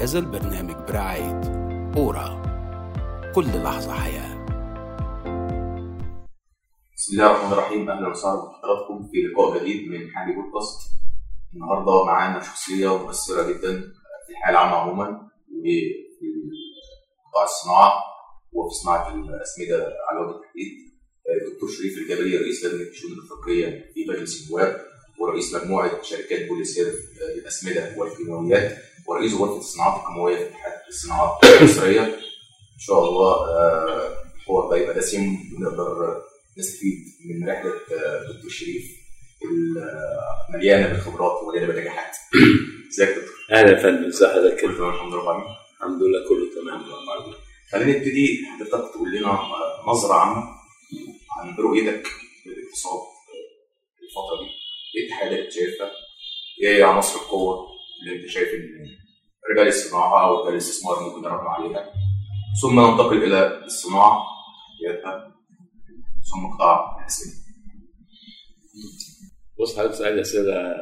هذا البرنامج برعاية أورا. كل لحظة حياة. بسم الله الرحمن الرحيم. أهلا وسهلا بحضراتكم في لقاء جديد من حالي بودكاست النهارده معانا شخصية مؤثرة جدا في الحياة العامة عموما وفي قطاع الصناعه وفي صناعة الأسمدة على وجه التحديد. الدكتور شريف الجبلي رئيس لجنه الشؤون الإفريقية في مجلس النواب ورئيس مجموعة شركات بوليسير للأسمدة والكيماويات. ورئيس غرفه الصناعات الكيماويه في اتحاد الصناعات المصريه إن شاء الله آه، الحوار ده يبقى دسم ونقدر نستفيد من رحلة آه، دكتور شريف المليانة بالخبرات ومليانه بالنجاحات. إزيك يا دكتور؟ أهلا يا فندم ازي حضرتك كله تمام الحمد لله. الحمد لله كله تمام خلينا نبتدي حضرتك تقول لنا آه، نظرة عامه عن رؤيتك للاقتصاد الفترة دي. إيه التحديات اللي شايفها؟ إيه عناصر القوة اللي أنت شايف إن رجال الصناعة أو رجال الاستثمار ممكن يربوا عليها؟ ثم ننتقل إلى الصناعة ثم قطاع الاسئله. بص حضرتك سؤال اسئله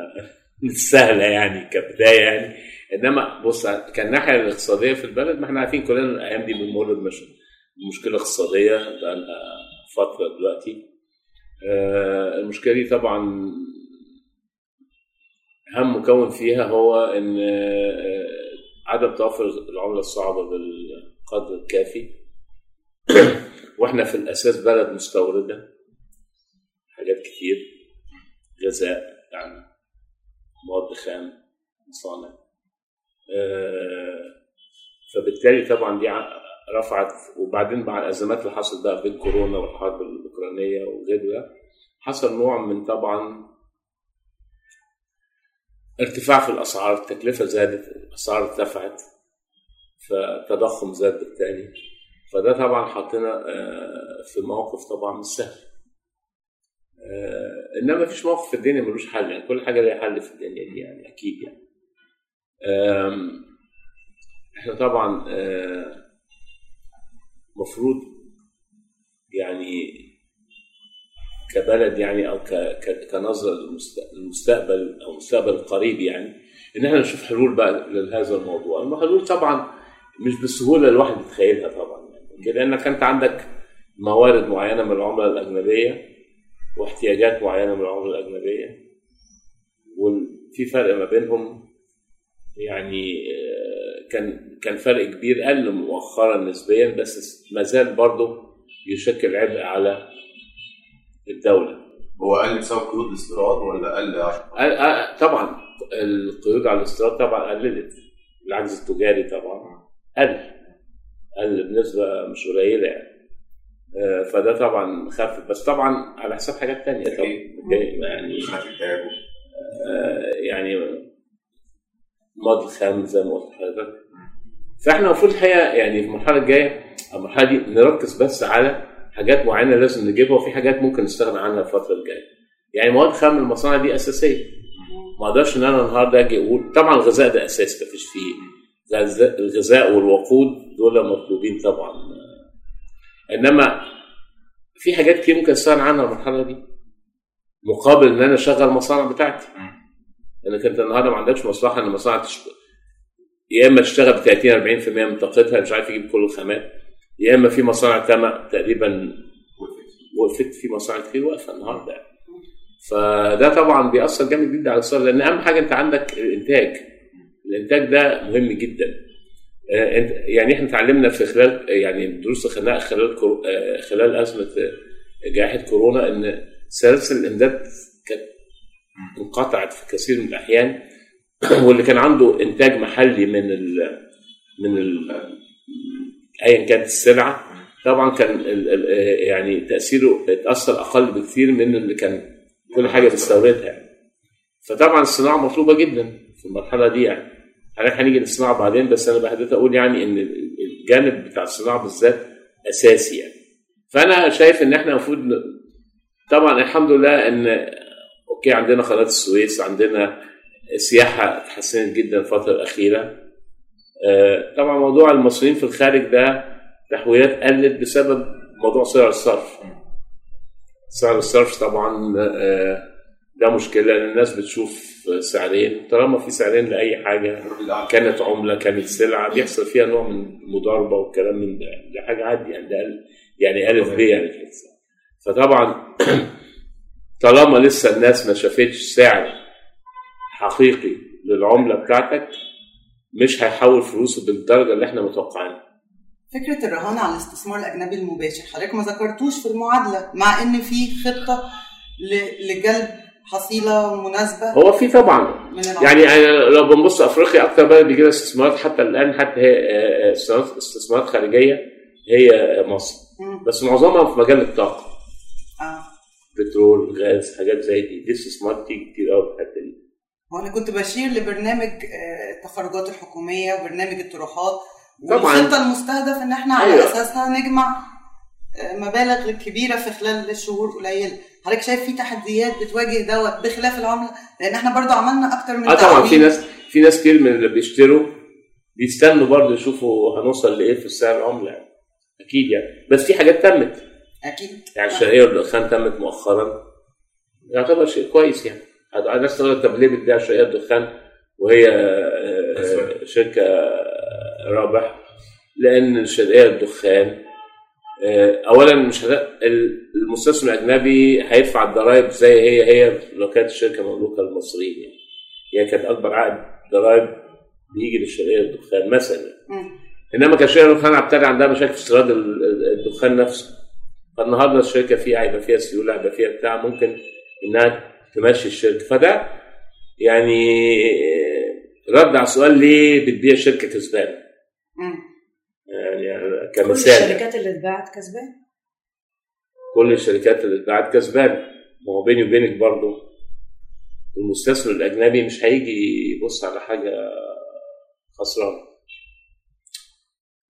سهلة يعني كبداية يعني إنما بص كالناحية الاقتصادية في البلد ما إحنا عارفين كلنا الأيام دي بنمر بمش- بمشكلة اقتصادية بقى لها فترة دلوقتي آه، المشكلة دي طبعا أهم مكون فيها هو إن آه، عدم توفر العملة الصعبة بالقدر الكافي. وإحنا في الأساس بلد مستوردة. حاجات كتير. غذاء يعني مواد خام مصانع. آه، فبالتالي طبعا دي رفعت. وبعدين مع الأزمات اللي حصلت بقى بين كورونا والحرب الأوكرانية وغيرها حصل نوع من طبعا ارتفاع في الأسعار التكلفة زادت الأسعار ارتفعت فالتضخم زاد بالتالي فده طبعا حطنا آه، في موقف طبعا مش سهل. آه، إنما مفيش موقف في الدنيا ملوش حل يعني كل حاجة ليها حل في الدنيا دي يعني أكيد يعني. إحنا طبعا آه، مفروض يعني كبلد يعني أو كنظره للمست- للمستقبل أو المستقبل القريب يعني إن إحنا نشوف حلول بقى لهذا الموضوع، الحلول طبعا مش بالسهوله الواحد يتخيلها طبعا يعني. لأنك أنت عندك موارد معينة من العملة الأجنبية واحتياجات معينة من العملة الأجنبية وفي فرق ما بينهم يعني آه، كان كان فرق كبير قل مؤخرا نسبيا بس ما زال برضه يشكل عبء على الدولة. هو قل بسبب قيود الاستيراد ولا قل عشان؟ آه، طبعا القيود على الاستيراد طبعا قللت. العجز التجاري طبعا قل. قل بنسبة مش قليلة يعني. آه، فده طبعا خفف بس طبعا على حساب حاجات تانية. طبعا يعني الانتاج آه، يعني مواد الخام زي ما قلت لحضرتك. فإحنا المفروض الحقيقة يعني في المرحلة الجاية المرحلة دي نركز بس على حاجات معينة لازم نجيبها وفي حاجات ممكن نستغنى عنها الفترة الجاية. يعني مواد خام المصانع دي أساسية. ما أقدرش إن أنا النهارده أجي أقول طبعا الغذاء ده أساس مفيش فيه غذاء- الغذاء والوقود دول مطلوبين طبعا إنما في حاجات كتير ممكن أستغنى عنها المرحلة دي مقابل إن أنا أشغل المصانع بتاعتي. لانك أنت النهارده ما عندكش مصلحة إن المصانع تشت... يا إما تشتغل ب 30 40% من طاقتها مش عارف يجيب كل الخامات يا إما في مصانع تم تقريبا وقفت. في مصانع كتير واقفه النهارده. فده طبعا بيأثر جامد جدا على الاقتصاد لأن أهم حاجة أنت عندك الإنتاج. الإنتاج ده مهم جدا. آه، يعني إحنا اتعلمنا في خلال يعني الدروس اللي خدناها خلال آه، خلال أزمة آه، جائحة كورونا إن سلاسل الامداد كانت انقطعت في كثير من الأحيان. واللي كان عنده إنتاج محلي من ال من ال ايا كانت السلعة. طبعا كان ال يعني تأثيره اتأثر أقل بكثير من اللي كان كل حاجة بيستوردها يعني. فطبعا الصناعة مطلوبة جدا في المرحلة دي يعني. هنيجي للصناعة بعدين بس أنا بحدد أقول يعني إن الجانب بتاع الصناعة بالذات أساسي يعني. فأنا شايف إن إحنا المفروض طبعا الحمد لله إن أوكي عندنا قناة السويس عندنا السياحه اتحسنت جدا الفترة الأخيرة. آه، طبعا موضوع المصريين في الخارج ده تحويلات قلت بسبب موضوع سعر الصرف. سعر الصرف طبعا آه، ده مشكلة لأن الناس بتشوف سعرين. طالما في سعرين لأي حاجة كانت عملة كانت سلعه بيحصل فيها نوع من المضاربة والكلام من ده. ده حاجة عادي يعني ده يعني الف ب يعني. فطبعا طالما لسه الناس ما شافتش سعر حقيقي للعملة بتاعتك مش هيحول فلوسه بالدرجة اللي إحنا متوقعينها. فكرة الرهان على الاستثمار الأجنبي المباشر حضرتك ما ذكرتوش في المعادلة مع إن في خطة ل- لجلب حصيلة مناسبة؟ هو في طبعا. يعني لو بنبص أفريقيا أكتر بلد بيجي لها استثمارات حتى الآن حتى هي آه، آه، استثمارات خارجية هي مصر. مم. بس معظمها في مجال الطاقة. آه. بترول غاز حاجات زي دي. دي استثمارات تيجي كتير قوي في الحتة دي. هو أنا كنت بشير لبرنامج آه، التخرجات الحكومية وبرنامج الطروحات طبعاً. والخطة المستهدف إن إحنا على أيوة. أساسها نجمع آه، مبالغ كبيرة في خلال شهور قليلة حضرتك شايف في تحديات بتواجه دوت بخلاف العملة لأن إحنا برضو عملنا أكتر من آه طبعا في. ناس في ناس كتير من اللي بيشتروا بيستنوا برضه يشوفوا هنوصل لإيه في سعر العملة يعني. أكيد يعني بس في حاجات تمت أكيد يعني الشرقيه والدخان تمت مؤخرا يعتبر شيء كويس يعني هذا- الناس تقول طب ليه بتبيع الشرقيه والدخان وهي آه، آه، شركة آه، رابح لأن الشرقيه والدخان آه، اولا مش. المستثمر الأجنبي هيدفع الضرائب زي هي هي لو كانت الشركة مملوكه للمصريين يعني هي كانت أكبر عائد ضرائب بيجي للشرقية والدخان مثلا يعني. إنما كشركه الدخان هبتدي عندها مشاكل في استيراد ال- ال- الدخان نفسه فالنهاردة الشركة فيها هيبقى فيها سيولة هيبقى فيها بتاع ممكن إنها تمشي الشركة. فده يعني رد على سؤال ليه بتبيع شركه كسبانه مم. يعني كل كمثال. يعني. الشركات اللي اتباعت كسبان؟ كل الشركات اللي اتباعت كسبانه ما هو بيني وبينك برضه المستثمر الأجنبي مش هيجي يبص على حاجة خسرانة.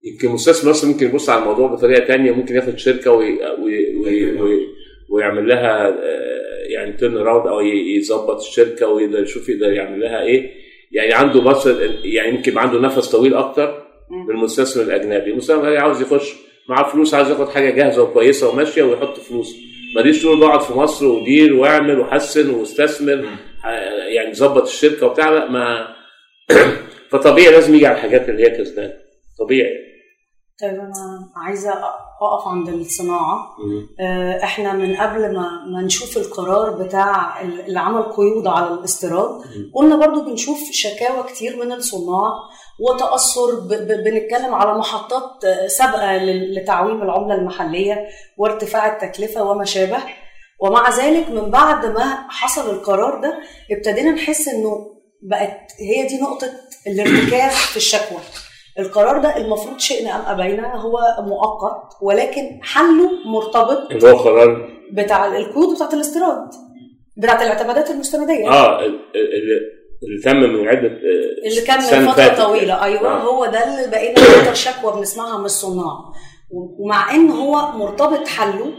يمكن المستثمر أصلا ممكن يبص على الموضوع بطريقة تانية ممكن ياخد شركة وي وي وي وي ويعمل لها آه، يعني turn around أو يظبط الشركة ويقدر يشوف يقدر يعمل لها إيه. يعني عنده بس يعني يمكن عنده نفس طويل أكتر من المستثمر الأجنبي. المستثمر الأجنبي عاوز يخش معاه فلوس عاوز ياخد حاجة جاهزة وكويسة وماشية ويحط فلوس. ماليش طول بقعد في مصر ودير وأعمل وحسن وأستثمر آه، يعني ظبط الشركة وبتاع. لا ما فطبيعي لازم يجي على الحاجات اللي هي كسبانة. طبيعي. طيب أنا عايزة أقف عند الصناعة. آه، إحنا من قبل ما ما نشوف القرار بتاع اللي عمل قيود على الاستيراد قلنا برضو بنشوف شكاوى كتير من الصناع وتأثر بنتكلم على محطات سابقة لتعويم العملة المحلية وارتفاع التكلفة وما شابه. ومع ذلك من بعد ما حصل القرار ده ابتدينا نحس إنه بقت هي دي نقطة الارتكاز في الشكوى. القرار ده المفروض شئنا أم أبينا هو مؤقت ولكن حله مرتبط اللي هو قرار بتاع القيود بتاعت الاستيراد بتاعت الاعتمادات المستندية. آه ال- ال- اللي تم من عدة آه، اللي كان من فترة. طويلة. أيوه آه. هو ده اللي بقينا أكتر شكوى بنسمعها من الصناع. ومع إن هو مرتبط حله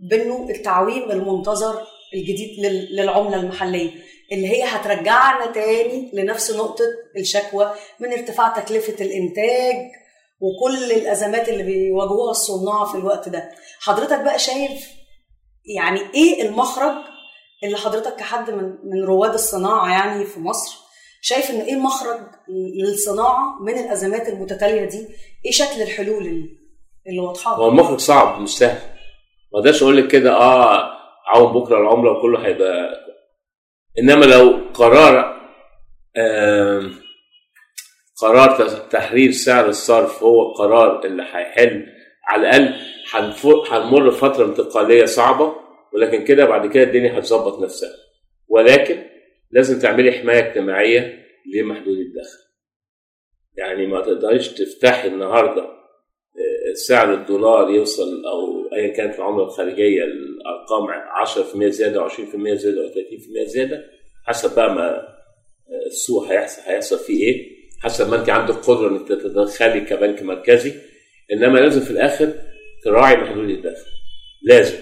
بإنه التعويم المنتظر الجديد لل- للعملة المحلية. اللي هي هترجعنا تاني لنفس نقطة الشكوى من ارتفاع تكلفة الإنتاج وكل الأزمات اللي بيواجهوها الصناع في الوقت ده حضرتك بقى شايف يعني إيه المخرج اللي حضرتك كحد من من رواد الصناعة يعني في مصر شايف ان إيه المخرج للصناعة من الأزمات المتتالية دي؟ إيه شكل الحلول اللي- واضحة؟ هو المخرج صعب مش سهل ما أقدرش أقول لك كده آه عاون بكرة العملة وكله هيبقى إنما لو قرار قرار تحرير سعر الصرف هو القرار اللي هيحل على الأقل هنمر فتره انتقالية صعبة ولكن كده بعد كده الدنيا هتظبط نفسها. ولكن لازم تعملي حماية اجتماعية لمحدود الدخل. يعني ما تقدريش تفتحي النهارده سعر الدولار يوصل أو أيا كانت العملة الخارجية الأرقام 10% زيادة أو 20% زيادة أو 30% زيادة حسب بقى ما السوق هيحصل هيحصل فيه إيه حسب ما أنت عندك قدرة انك تتدخلي كبنك مركزي. إنما لازم في الآخر تراعي محدود الدخل لازم.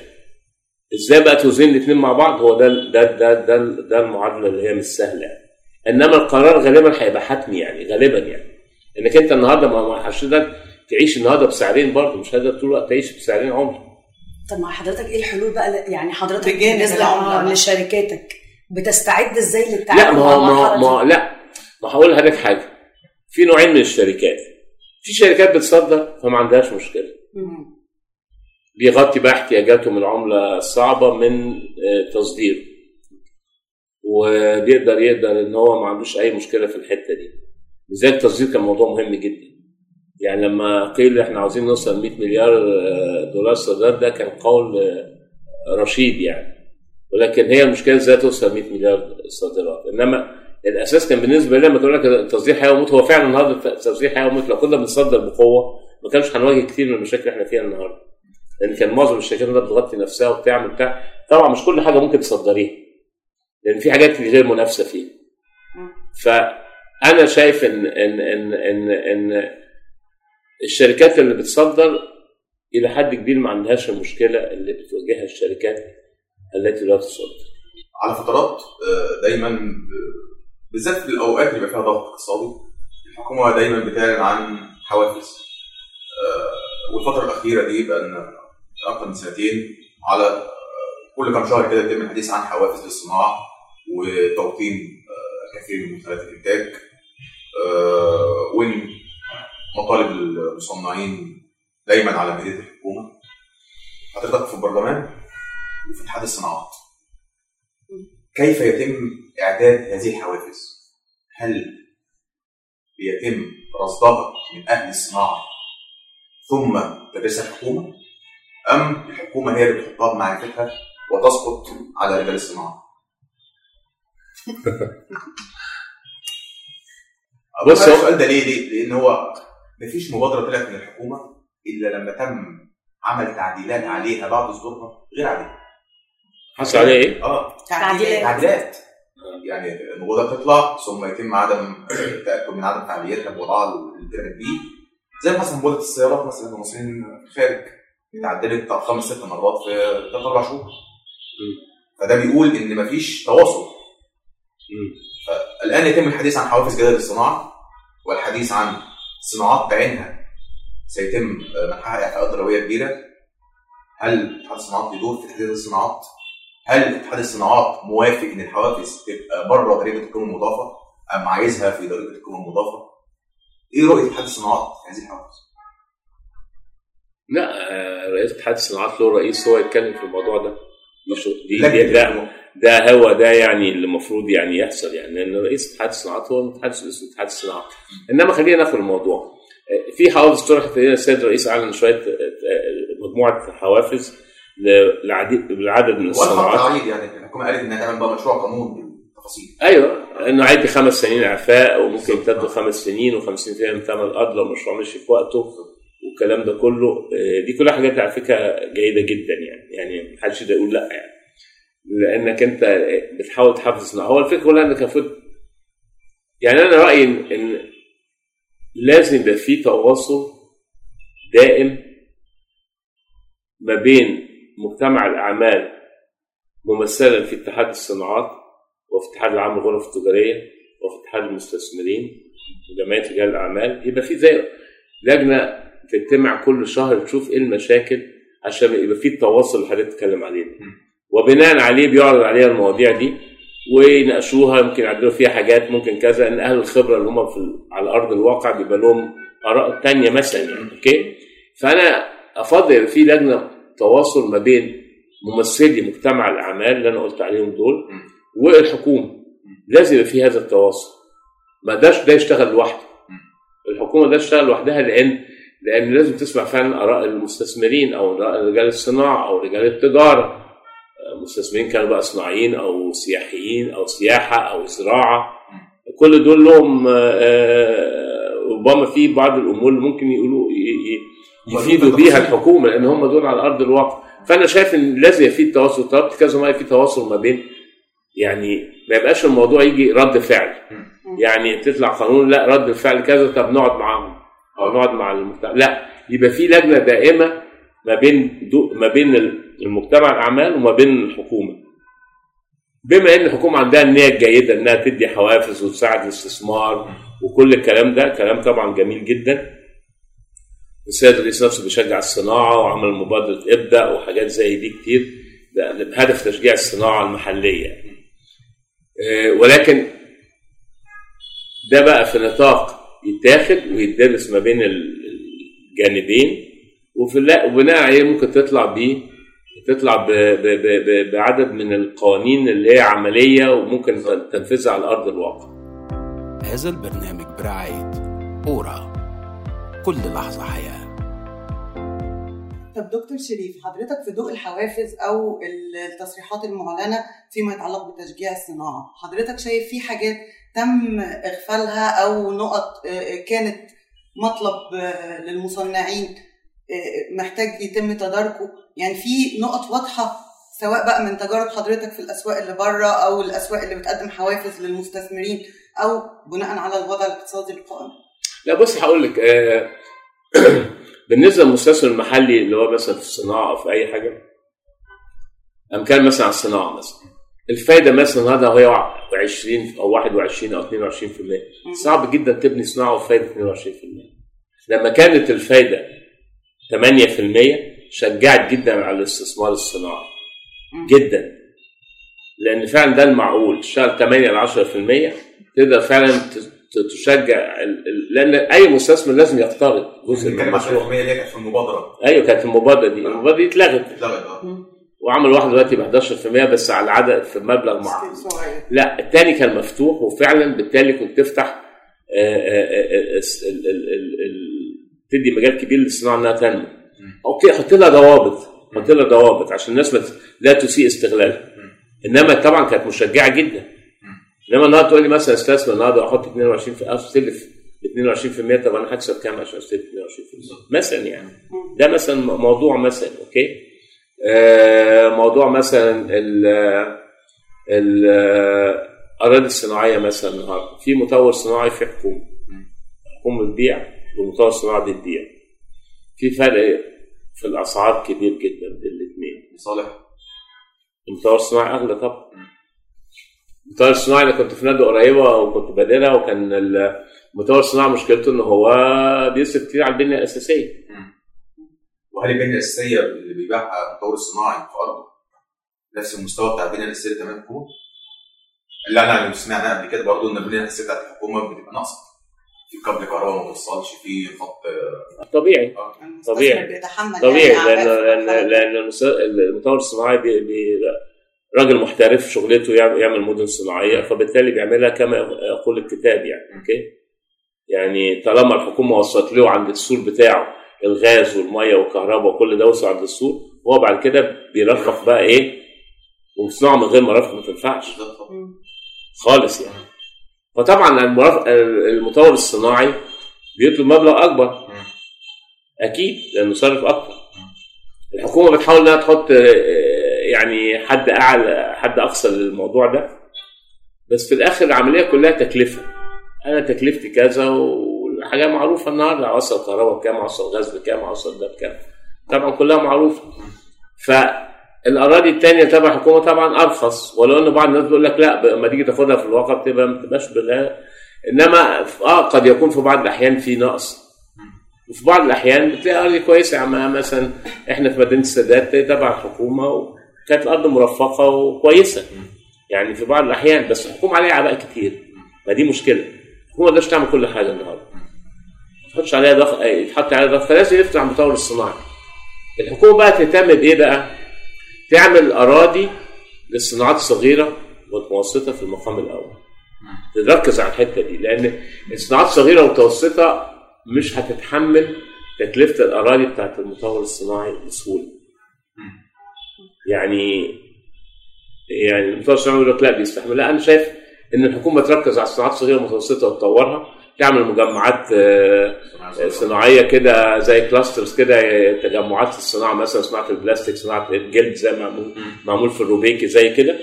إزاي بقى توزن الاثنين مع بعض؟ هو ده ده ده ده, ده المعادلة اللي هي مش سهلة يعني. إنما القرار غالبا هيبقى حتمي يعني غالبا يعني. إنك أنت النهارده ما حضرتك تعيش النهارده بسعرين برضه مش هتقدر طول الوقت تعيش بسعرين عمر. طب مع حضرتك إيه الحلول بقى يعني حضرتك بالنسبة آه،. لشركاتك بتستعد إزاي لا للتعامل ما مع هو ما هو ما هو دي؟ لا ما هقول لحضرتك حاجة. في نوعين من الشركات. في شركات بتصدر فما عندهاش مشكلة. مم. بيغطي بقى احتياجاتهم العملة الصعبه من آه، تصدير. وبيقدر يقدر ان هو ما عندوش أي مشكلة في الحتة دي. لذلك التصدير كان موضوع مهم جدا. يعني لما قيل إحنا عاوزين نوصل 100 مليار آه، دولار صادرات ده كان قول آه، رشيد يعني. ولكن هي المشكلة إزاي توصل 100 مليار صادرات؟ إنما الأساس كان بالنسبة لنا لما تقول لك التصدير حياة وموت هو فعلا النهارده التصدير حياة وموت لو كنا بنصدر بقوة ما كانش هنواجه كتير من المشاكل اللي إحنا فيها النهارده. لأن كان معظم الشركات اللي بتغطي نفسها وبتعمل بتاع. طبعا مش كل حاجة ممكن تصدريها لأن في حاجات غير منافسة فيها. فأنا شايف إن إن إن إن, إن الشركات اللي بتصدر إلى حد كبير ما عندهاش المشكلة اللي بتواجهها الشركات التي لا تصدر. على فترات آه، دايما بالذات في الأوقات اللي بيبقى فيها ضغط اقتصادي الحكومة دايما بتعلن عن حوافز. آه، والفترة الأخيرة دي بقى أكثر من سنتين على آه، كل كام شهر كده يتم الحديث عن حوافز للصناعة وتوطين كثير من منتجات الإنتاج. وإن مطالب المصنعين دايما على مائده الحكومة حضرتك في البرلمان وفي اتحاد الصناعات كيف يتم إعداد هذه الحوافز؟ هل بيتم رصدها من أهل الصناعة ثم تدرسها الحكومة أم الحكومة هي اللي بتحطها بمعرفتها وتسقط على رجال الصناعة؟ بص هو- السؤال ده ليه؟ ليه؟ لأن هو مفيش مبادرة طلعت من الحكومة إلا لما تم عمل تعديلات عليها بعد صدورها غير عاديه. حصل عليه إيه؟ آه تعديلات. تعديلات يعني المبادرة تطلع ثم يتم عدم التاكد من عدم فعاليتها بوضعها تعمل بيه زي مثلا مبادرة السيارات مثلا المصريين في الخارج اتعدلت بتاع خمس ست مرات في ثلاث أربع شهور فده بيقول إن مفيش تواصل. الان يتم الحديث عن حوافز جديده للصناعه والحديث عن صناعات بعينها سيتم منحها إعفاءات ضريبية كبيرة هل اتحاد الصناعات بيدور في تحديد الصناعات؟ هل اتحاد الصناعات موافق إن الحوافز تبقى بره ضريبة القيمه المضافة أم عايزها في ضريبة القيمه المضافة؟ إيه رؤيه اتحاد الصناعات في هذه الحوافز؟ لا آه، رئيس اتحاد الصناعات له رئيس هو يتكلم في الموضوع ده دي شو- دي, دي ده ده هو ده يعني اللي المفروض يعني يحصل. يعني لأن رئيس اتحاد الصناعات هو باسم اتحاد الصناعات إنما خلينا ناخد الموضوع. في حوافز طرحت السيد الرئيس أعلن شوية آه، آه، مجموعة حوافز لعدد من الصناعات. عريض يعني. الحكومة قالت إنها تعمل بقى مشروع قانون بالتفاصيل. أيوه. إنه عادي خمس سنين إعفاء وممكن يمتدوا خمس سنين و50% من ثمن الأرض لو المشروع مشي في وقته. والكلام ده كله آه، دي كلها حاجات على فكرة جيدة جدا يعني. يعني محدش يقدر يقول لأ يعني. لأنك أنت بتحاول تحافظ. الصناعه هو الفكرة كلها إنك المفروض يعني أنا رأيي ان لازم يبقى في تواصل دائم ما بين مجتمع الأعمال ممثلا في اتحاد الصناعات وفي اتحاد العام للغرف التجارية وفي اتحاد المستثمرين وجمعية رجال الأعمال. يبقى في زي لجنة تجتمع كل شهر تشوف إيه المشاكل عشان يبقى في التواصل اللي حضرتك بتتكلم عليه. وبناء عليه بيعرض عليها المواضيع دي ويناقشوها يمكن يعدلوا فيها حاجات ممكن كذا ان أهل الخبرة اللي هم في على ارض الواقع بيبقى لهم آراء تانية مثلا يعني أوكي؟ فأنا أفضل في لجنة تواصل ما بين ممثلي مجتمع الأعمال اللي أنا قلت عليهم دول والحكومة. لازم يبقى في هذا التواصل. ما داش ده يشتغل لوحده. الحكومة ده تشتغل لوحدها لأن لأن لازم تسمع فعلا آراء المستثمرين أو رجال الصناعة أو رجال التجارة. مستثمرين كانوا بقى صناعيين أو سياحيين أو سياحة أو زراعة. كل دول لهم آه، آه، ربما في بعض الأمور اللي ممكن يقولوا يفيدوا بيها الحكومة لأن هم دول على أرض الواقع. فأنا شايف إن لازم يبقى في تواصل. طلبت كذا مرة في تواصل ما بين يعني ما يبقاش الموضوع يجي رد فعل. يعني تطلع قانون لا رد الفعل كذا طب نقعد معاهم أو نقعد مع المجتمع. لا يبقى في لجنة دائمة ما بين دو ما بين المجتمع الأعمال وما بين الحكومة. بما إن الحكومة عندها النيه الجيده إنها تدي حوافز وتساعد الاستثمار وكل الكلام ده كلام طبعا جميل جدا. السيد الرئيس نفسه بيشجع الصناعة وعمل مبادرة ابدا وحاجات زي دي كتير. ده بهدف تشجيع الصناعة المحلية. آه، ولكن ده بقى في نطاق يتاخد ويدرس ما بين ال- الجانبين وفي وبناء عليه ممكن تطلع بيه تطلع ب- ب- ب- ب- بعدد من القوانين اللي هي عملية وممكن تنفذها على أرض الواقع. هذا البرنامج برعاية أورا. كل لحظة حياة. طب دكتور شريف حضرتك في ضوء الحوافز أو التصريحات المعلنة فيما يتعلق بتشجيع الصناعة حضرتك شايف في حاجات تم إغفالها أو نقط آه، كانت مطلب آه، للمصنعين؟ آه، محتاج يتم تداركه. يعني في نقط واضحة سواء بقى من تجارب حضرتك في الأسواق اللي بره أو الأسواق اللي بتقدم حوافز للمستثمرين أو بناء على الوضع الاقتصادي القائم. لا بص هقول لك آه، بالنسبة للمستثمر المحلي اللي هو مثلا في الصناعة أو في أي حاجة أنا كان مثلا على الصناعة مثلا الفايدة مثلا النهارده وهي 20 أو 21 أو 22% صعب جدا تبني صناعة وفايدة 22% لما كانت الفايدة 8% شجعت جدا على الاستثمار الصناعي جدا لأن فعلا ده المعقول تشتغل 8 ل 10% تقدر فعلا تشجع لأن اي مستثمر لازم يقترض جزء من عن 10% المشروع اللي هي كانت في المبادره أيوه كانت المبادره دي المبادره دي اتلغت اتلغت آه وعمل واحد دلوقتي ب 11% بس على عدد في مبلغ معين لا الثاني كان مفتوح وفعلا بالتالي كنت تفتح تدي مجال كبير للصناعه انها تنمو okay حط لها ضوابط حط لها ضوابط عشان الناس لا تسيء استغلالها إنما طبعا كانت مشجعة جدا. إنما النهارده تقول لي مثلا أستثمر النهارده أحط 22 في أستلف 22% طب أنا هكسب كام عشان أستلف 22% مثلا يعني. ده مثلا موضوع مثلا okay؟ آه، موضوع مثلا ال ال الاراضي الصناعية مثلا النهارده. في مطور صناعي في حكومة. حكومة بتبيع. والمطور الصناعي بتبيع في فرق في الأسعار كبير جدا بين الاثنين لصالح المطور الصناعي أغلى طبعا. المطور الصناعي أنا كنت في نادي قريبة وكنت بادرها وكان المطور الصناعي مشكلته إن هو بيصرف كتير على البنية الأساسية. وهل البنية الأساسية اللي بيبيعها المطور الصناعي في أرضه نفس المستوى بتاع البنية الأساسية بتعملها الحكومة؟ اللي أنا سمعناه قبل كده برضه إن البنية الأساسية بتاعت الحكومة بتبقى ناقصة. في كابل كهرباء ما توصلش في خط طبيعي. المستثمر طبيعي. بيتحمل. طبيعي يعني لأن لأن المطور الصناعي بي بي راجل محترف شغلته يعمل يعمل مدن صناعية فبالتالي بيعملها كما يقول الكتاب يعني okay؟ يعني طالما الحكومة وصلت له عند السور بتاعه الغاز والمية والكهرباء وكل ده وصل عند السور هو بعد كده بيرفق بقى إيه؟ وصناعة من غير مرافق ما تنفعش. خالص يعني. فطبعا المطور الصناعي بيطلب مبلغ أكبر. أكيد لأنه صرف أكتر الحكومة بتحاول إنها تحط يعني حد أعلى حد أقصى للموضوع ده. بس في الآخر العملية كلها تكلفة. أنا تكلفتي كذا والحاجة معروفة النهارده. اوصل كهرباء بكام؟ اوصل غاز بكام؟ اوصل ده بكام؟ طبعا كلها معروفة. فالاراضي الثانية تبع الحكومة طبعا أرخص ولو ان بعض الناس بيقول لك لا لما تيجي تاخدها في الواقع بتبقى ما بتبقاش إنما آه قد يكون في بعض الأحيان في نقص. وفي بعض الأحيان بتلاقي أرض كويسة عم مثلا إحنا في مدينة السادات تبع الحكومة وكانت الأرض مرفقة وكويسة. يعني في بعض الأحيان بس الحكومة عليها اعباء كتير. ما دي مشكلة. الحكومة ما تقدرش تعمل كل حاجة النهارده. ما تحطش عليها ضغط يتحط عليها ضغط فلازم يفتح المطور الصناعي. الحكومة بقى تهتم بإيه بقى؟ تعمل أراضي للصناعات الصغيرة والمتوسطة في المقام الأول. تركز على الحتة دي لأن الصناعات الصغيرة والمتوسطة مش هتتحمل تكلفة الأراضي بتاعت المطور الصناعي بسهولة. يعني يعني المطور الصناعي يقول لك لا بيستحمل. لا أنا شايف إن الحكومة تركز على الصناعات الصغيرة والمتوسطة وتطورها. تعمل مجمعات آه، صناعية كده زي clusters كده تجمعات في الصناعة مثلا صناعة البلاستيك صناعة الجلد زي ما معمول معمول في الروبيكي زي كده.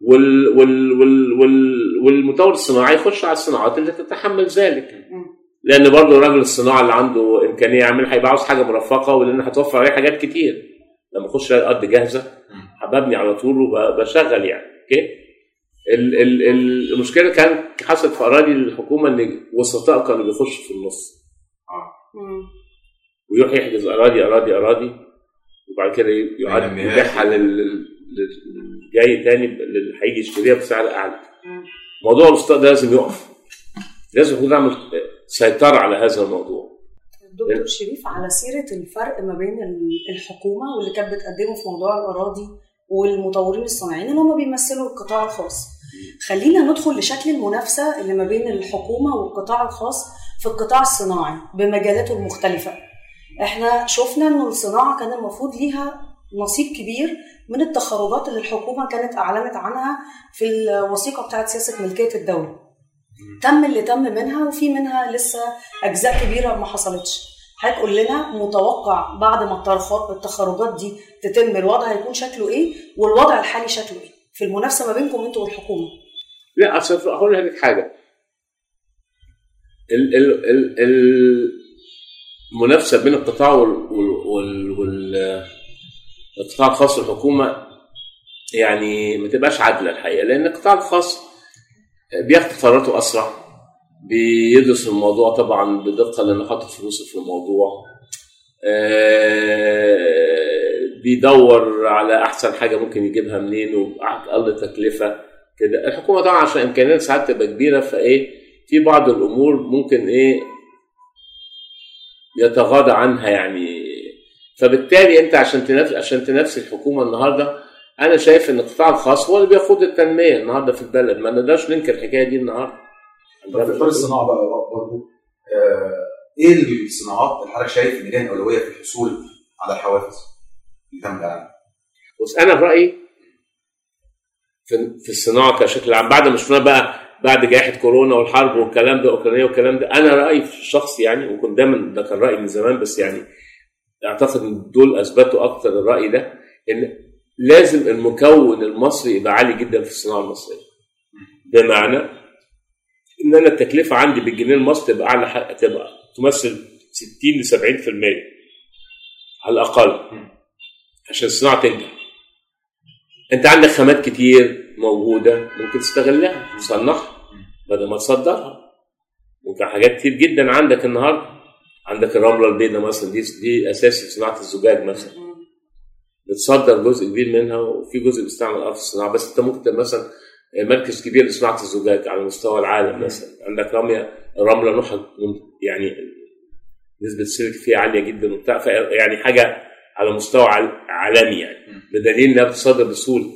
وال وال وال وال والمطور الصناعي يخش على الصناعات اللي تتحمل ذلك. لأن برضه راجل الصناعه اللي عنده إمكانية يعمل هيبقى عاوز حاجة مرفقة ولأن هتوفر عليه حاجات كتير. لما أخش ألاقي الأرض جاهزة هبني على طول وبشغل يعني. okay؟ المشكلة كانت حصلت في أراضي الحكومة إن وسطاء كانوا بيخشوا في النص مم. ويروح يحجز أراضي أراضي أراضي وبعد كده يقعد ينميها. يبيعها لل- لل- للجاي تاني اللي هيجي يشتريها بسعر أعلى موضوع الوسطاء ده لازم يقف لازم يكون نعمل سيطرة على هذا الموضوع دكتور شريف على سيرة الفرق ما بين ال- الحكومة واللي كانت بتقدمه في موضوع الأراضي والمطورين الصناعيين إن هم بيمثلوا القطاع الخاص. خلينا ندخل لشكل المنافسة اللي ما بين الحكومة والقطاع الخاص في القطاع الصناعي بمجالاته المختلفة. إحنا شفنا إنه الصناعة كان المفروض ليها نصيب كبير من التخرجات اللي الحكومة كانت أعلنت عنها في الوثيقة بتاعت سياسة ملكية الدولة. تم اللي تم منها وفي منها لسه أجزاء كبيرة ما حصلتش حضرتك قول لنا متوقع بعد ما التخرجات دي تتم الوضع هيكون شكله إيه والوضع الحالي شكله إيه في المنافسة ما بينكم أنتوا والحكومة. لا أصل هقول لك حاجة. ال ال ال المنافسة بين القطاع وال وال وال القطاع الخاص والحكومة يعني ما تبقاش عادلة الحقيقة لأن القطاع الخاص بياخد قراراته أسرع بيدرس الموضوع طبعا بدقة لأنه حاطط فلوسه في الموضوع. آه، بيدور على أحسن حاجة ممكن يجيبها منين واقل تكلفة كده. الحكومة طبعا عشان إمكانيات ساعات تبقى كبيرة فإيه في بعض الأمور ممكن إيه يتغاضى عنها يعني. فبالتالي أنت عشان تنافس عشان تنافس الحكومة النهارده أنا شايف إن القطاع الخاص هو اللي بيقود التنمية النهارده في البلد. ما نقدرش ننكر الحكاية دي النهارده. طب في إطار الصناعة بقى برضه آه إيه الصناعات اللي حضرتك شايف إن ليها أولوية في الحصول على الحوافز؟ العالم؟ بص أنا برأيي في في الصناعة كشكل عام بعد ما شفنا بقى بعد جائحة كورونا والحرب والكلام ده أوكرانيا والكلام ده أنا رأيي الشخصي يعني وكنت دايما ده كان رأيي من زمان بس يعني أعتقد إن دول أثبتوا أكتر الرأي ده إن لازم المكون المصري يبقى عالي جدا في الصناعة المصرية. بمعنى إن أنا التكلفة عندي بالجنيه المصري تبقى أعلى تبقى تمثل 60 ل 70% على الأقل. عشان الصناعة تنجح. أنت عندك خامات كتير موجودة ممكن تستغلها تصنعها بدل ما تصدرها. ممكن حاجات كتير جدا عندك النهارده. عندك الرملة البيضاء مثلا دي دي اساسي في صناعة الزجاج مثلا. بتصدر جزء كبير منها وفي جزء بيستعمل آه في الصناعة. بس أنت ممكن مثلا مركز كبير لصناعة الزجاج على مستوى العالم مثلا. عندك رمية رملة نوعها يعني نسبة السلك فيها عالية جدا وبتاع. يعني حاجة على مستوى عالمي يعني. بدليل انها بتصدر بسهوله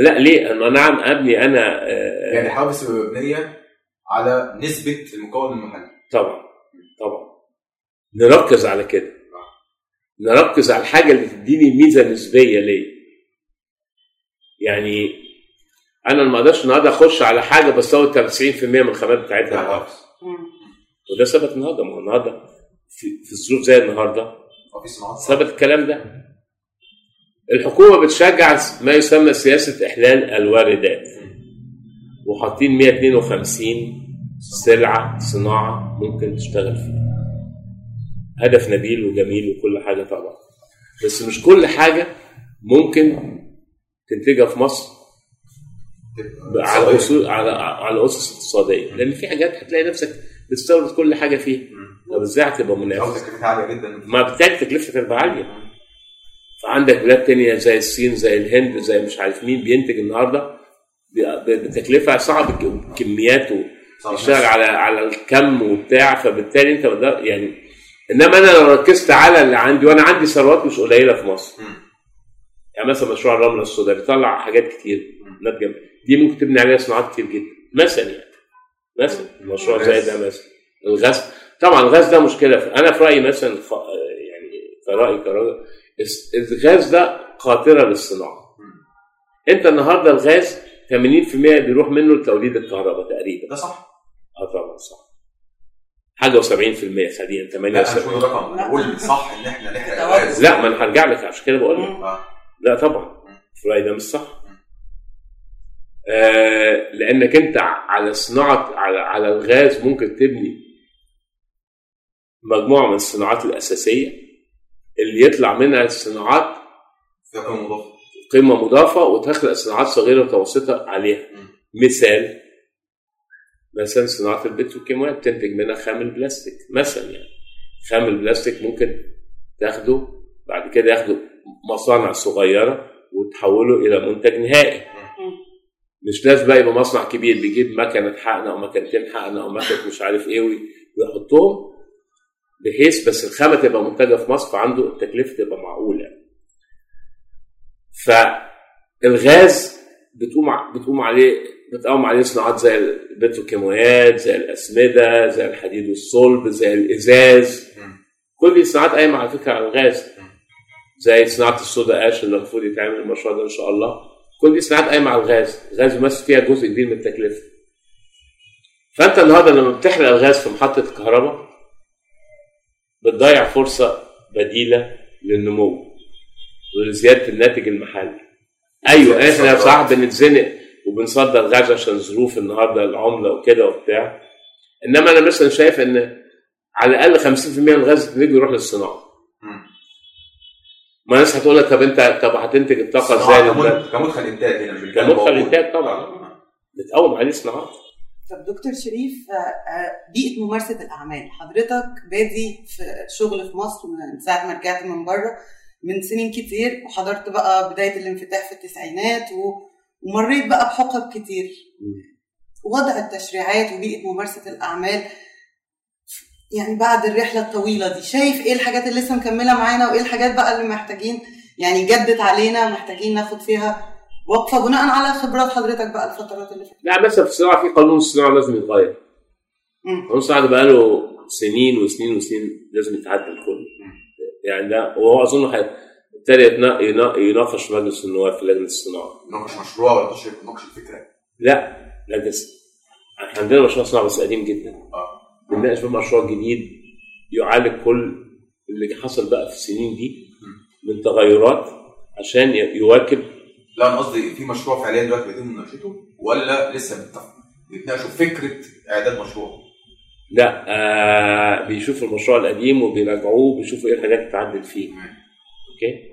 لا ليه؟ أنا نعم أبني أنا آه يعني حوافز مبنية على نسبة المكون المحلي طبعا طبعا. نركز على كده. نركز على الحاجة اللي تديني ميزة نسبية ليه يعني أنا ما أقدرش النهارده أخش على حاجة بستورد 90% من الخامات بتاعتها حافظ. وده ثبت النهارده. ما هو النهارده في, في الظروف زي النهارده ثبت الكلام ده. الحكومة بتشجع ما يسمى سياسة إحلال الواردات وحاطين 152 سلعة صناعة ممكن تشتغل فيها. هدف نبيل وجميل وكل حاجة طبعا. بس مش كل حاجة ممكن تنتجها في مصر على اصول على على أسس اقتصادية. لأن في حاجات هتلاقي نفسك بتستورد كل حاجة فيها. إزاي هتبقى منافس؟ عالية جدا. ما بالتالي تكلفتها تبقى عالية. فعندك بلاد تانية زي الصين زي الهند زي مش عارف مين بينتج النهارده. بتكلفة صعب كميات ويشتغل على على الكم وبتاع. فبالتالي انت يعني انما أنا لو ركزت على اللي عندي وأنا عندي ثروات مش قليلة في مصر. يعني مثلا مشروع الرملة السوداء بيطلع حاجات كتير ناتجه دي ممكن تبني عليها صناعات كتير جدا. مثلا يعني. مثلا مشروع زي ده مثلا. الغاز. طبعا الغاز ده مشكلة. أنا في رأيي مثلا يعني كرأي كراجل الغاز ده قاطره للصناعة. أنت النهارده الغاز 80% بيروح منه لتوليد الكهرباء تقريبا. ده صح؟ آه طبعا صح. حاجة و70% خلينا 8 لا مش رقم. قول صح إن إحنا نحرق الغاز. لا ما أنا هرجع لك عشان كده بقول لك. لا طبعا. في رأيي ده مش صح. آه. لأنك أنت على صناعة على على الغاز ممكن تبني مجموعة من الصناعات الأساسية اللي يطلع منها الصناعات فيها قيمة مضافة. قيمة مضافة وتخلق صناعات صغيرة ومتوسطة عليها. م. مثال مثلا صناعة البتروكيماويات بتنتج منها خام البلاستيك مثلا يعني. خام البلاستيك ممكن تاخده بعد كده ياخده مصانع صغيرة وتحوله إلى منتج نهائي. مش لازم بقى يبقى مصنع كبير بيجيب مكنة حقن أو مكنتين حقن أو مكنة مش عارف إيه وي- ويحطهم. بحيث بس الخامة تبقى منتجه في مصر فعنده التكلفة تبقى معقولة. فالغاز بتقوم بتقوم عليه بتقوم عليه صناعات زي البتروكيماويات زي الأسمدة زي الحديد والصلب زي الإزاز. كل دي صناعات قايمة على فكرة على الغاز. زي صناعة الصودا أش اللي المفروض يتعمل المشروع ده إن شاء الله. كل دي صناعات قايمة على الغاز. الغاز بيمثل فيها جزء كبير من التكلفة. فأنت النهارده لما بتحرق الغاز في محطة الكهرباء بتضيع فرصة بديلة للنمو ولزيادة الناتج المحلي أيوه إحنا صح بنتزنق وبنصدر غاز عشان ظروف النهارده العملة وكده وبتاع إنما أنا مثلا شايف إن على الأقل 50% من الغاز اللي يروح للصناعة. ما الناس هتقول لك طب أنت طب هتنتج الطاقة إزاي كمدخل انتاج هنا مش كمدخل. إنتاج طبعاً. آه. بتقوم عليه صناعات طب دكتور شريف آه، آه، بيئة ممارسة الأعمال. حضرتك بادي في شغل في مصر من ساعة ما رجعت من بره من سنين كتير وحضرت بقى بداية الانفتاح في التسعينات ومريت بقى بحقب كتير. وضع التشريعات وبيئة ممارسة الأعمال يعني بعد الرحلة الطويلة دي شايف إيه الحاجات اللي لسه مكملة معانا وإيه الحاجات بقى اللي محتاجين؟ يعني جدت علينا محتاجين ناخد فيها وقفة بناء على خبرات حضرتك بقى الفترات اللي فاتت. لا مثلا في الصناعه في قانون الصناعه لازم يتغير. قانون الصناعه ده بقاله سنين وسنين وسنين لازم يتعدل كله. يعني ده وهو أظن ابتدى يناقش في مجلس النواب في لجنة الصناعة. ناقش مشروع ولا تشريع ناقش الفكرة؟ لا لا ده س- إحنا عندنا مشروع صناعة بس قديم جدا. آه. بنناقش بقى مشروع جديد يعالج كل اللي حصل بقى في السنين دي من تغيرات عشان يواكب لا أنا قصدي في مشروع فعليا دلوقتي بيتم مناقشته ولا لسه بيتناقشوا فكرة إعداد مشروع. لا آه بيشوفوا المشروع القديم وبيراجعوه بيشوفوا إيه الحاجات اللي تتعدل فيه أوكي؟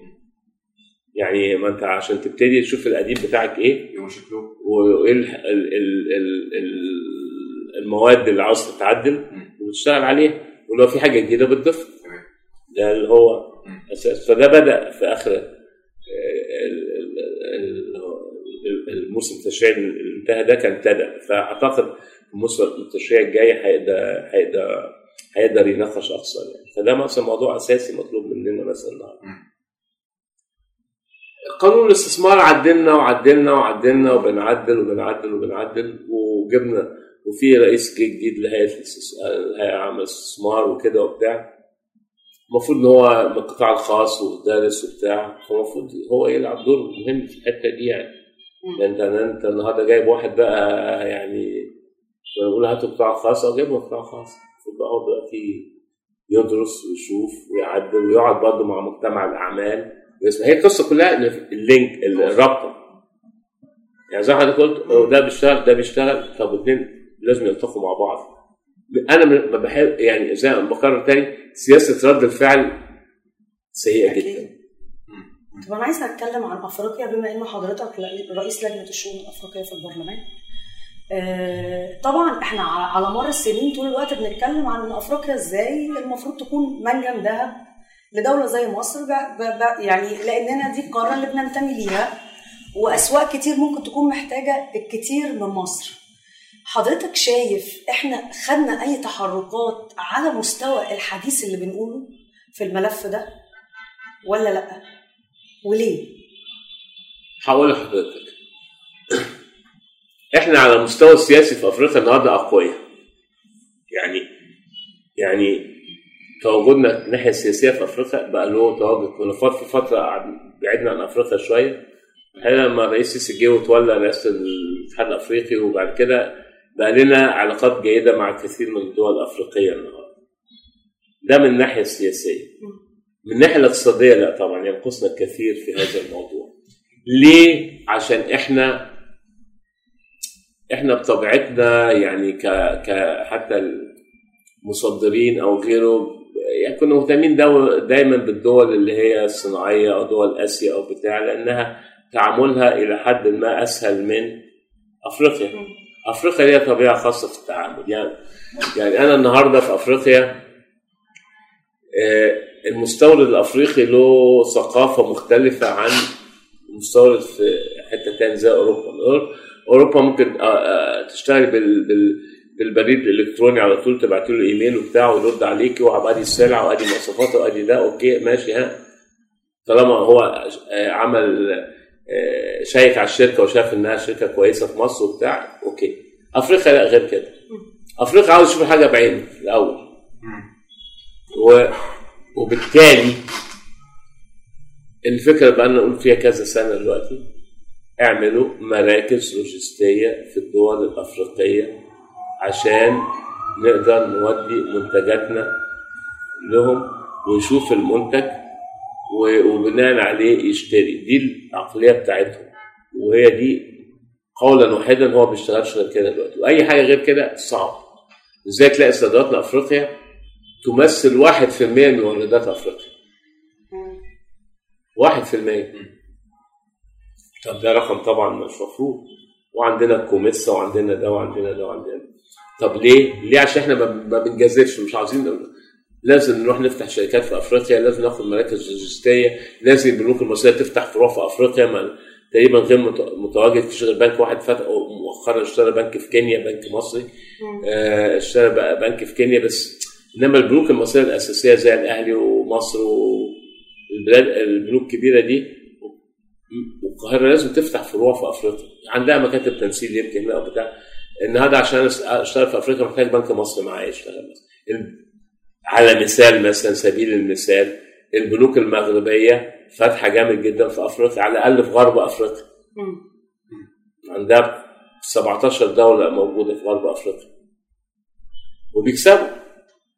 يعني ما أنت عشان تبتدي تشوف القديم بتاعك إيه شكله. وإيه ال- ال- ال- ال- ال- المواد اللي عاوز تتعدل وتشتغل عليها ولو في حاجة جديدة بتضيفها. تمام. ده اللي هو. أساس. فده بدأ في آخر الموسم التشريعي اللي انتهى ده كان ابتدى فأعتقد الموسم التشريعي الجاي هيقدر هيقدر هيقدر يناقش أكثر يعني. فده مثلا موضوع أساسي مطلوب مننا مثلا النهارده. قانون الاستثمار عدلنا وعدلنا وعدلنا وبنعدل وبنعدل وبنعدل وجبنا وفي رئيس جديد لهيئة الهيئه العامه للاستثمار وكده وبتاع. المفروض إن هو من القطاع الخاص ودارس وبتاع فالمفروض هو يلعب دور مهم في الحتة دي يعني. انت انت النهارده جايب واحد بقى يعني بقول هاتوا قطاع خاص أو جايبه قطاع خاص المفروض بقى هو دلوقتي يدرس ويشوف ويعدل ويقعد برضه مع مجتمع الأعمال ويسمع. هي القصة كلها اللينك الرابطة. يعني زي ما حضرتك قلت ده بيشتغل ده بيشتغل طب الاثنين لازم يلتقوا مع بعض. أنا ما بحب يعني زي ما بكرر تاني سياسة رد الفعل سيئة أكيد. جدا. طب أنا عايزة أتكلم عن أفريقيا بما إن حضرتك رئيس لجنة الشؤون الأفريقية في البرلمان. آه، طبعا إحنا على مر السنين طول الوقت بنتكلم عن إن أفريقيا إزاي المفروض تكون منجم ذهب لدولة زي مصر ب... ب... ب... يعني لأننا دي القارة اللي بننتمي ليها وأسواق كتير ممكن تكون محتاجة الكتير من مصر. حضرتك شايف إحنا خدنا أي تحركات على مستوى الحديث اللي بنقوله في الملف ده ولا لأ؟ وليه؟ هقول لحضرتك. إحنا على المستوى السياسي في أفريقيا النهارده أقوياء. يعني يعني تواجدنا الناحية السياسية في أفريقيا بقى له تواجد كنا في فترة بعدنا عن أفريقيا شوية. الحقيقة لما الرئيس السيسي جه وتولى رئاسة الاتحاد الأفريقي وبعد كده بقى لنا علاقات جيدة مع الكثير من الدول الأفريقية النهارده. ده من الناحية السياسية. من الناحيه الاقتصادية لا طبعا ينقصنا الكثير في هذا الموضوع. ليه؟ عشان إحنا إحنا بطبيعتنا يعني ك, ك حتى المصدرين أو غيره يعني كنا مهتمين دايما بالدول اللي هي الصناعية أو دول آسيا أو بتاع لأنها تعاملها إلى حد ما أسهل من أفريقيا. أفريقيا ليها طبيعة خاصة في التعامل. يعني يعني أنا النهارده في أفريقيا آه، المستورد الأفريقي له ثقافة مختلفة عن المستورد في حتة تانية زي أوروبا. أوروبا ممكن آه، آه، بال بالبريد الإلكتروني على طول تبعتي له إيميل وبتاع ويرد عليكي وادي السلعه وأدي مواصفاتها وأدي ده okay ماشي ها. طالما هو آه، عمل check على الشركة وشاف إنها شركة كويسة في مصر وبتاع okay. أفريقيا لا غير كده. أفريقيا عاوز يشوف حاجة بعينه الأول. و... وبالتالي الفكرة بقى نقول فيها كذا سنة دلوقتي اعملوا مراكز لوجستية في الدول الأفريقية عشان نقدر نودي منتجاتنا لهم ويشوف المنتج وبناء عليه يشتري. دي العقلية بتاعتهم. وهي دي قولا واحدا هو ما بيشتغلش غير كده دلوقتي. وأي حاجة غير كده صعب. إزاي تلاقي صادراتنا افريقيا تمثل 1% من واردات أفريقيا. 1% طب ده رقم طبعا مش مفروض. وعندنا الكوميسا وعندنا ده وعندنا ده وعندنا ده. طب ليه؟ ليه؟ عشان إحنا ما- بنجازفش مش عاوزين لازم نروح نفتح شركات في أفريقيا لازم ناخد مراكز لوجستية لازم البنوك المصرية تفتح فروع في أفريقيا. ما تقريبا غير مت- متواجد في غير بنك واحد فتح مؤخرا اشترى بنك في كينيا بنك مصري. آه، اشترى بنك في كينيا بس إنما البنوك المصرية الأساسية زي الأهلي ومصر والبلاد البنوك الكبيرة دي والقاهره لازم تفتح فروع في أفريقيا. عندها مكاتب تنسيق يمكن هنا أو بتاع النهارده عشان أشتغل في أفريقيا محتاج بنك مصر معايا يشتغل على مثال مثلا سبيل المثال البنوك المغربية فاتحة جامد جدا في أفريقيا على الأقل في غرب أفريقيا. عندها 17 دولة موجودة في غرب أفريقيا. وبيكسبوا.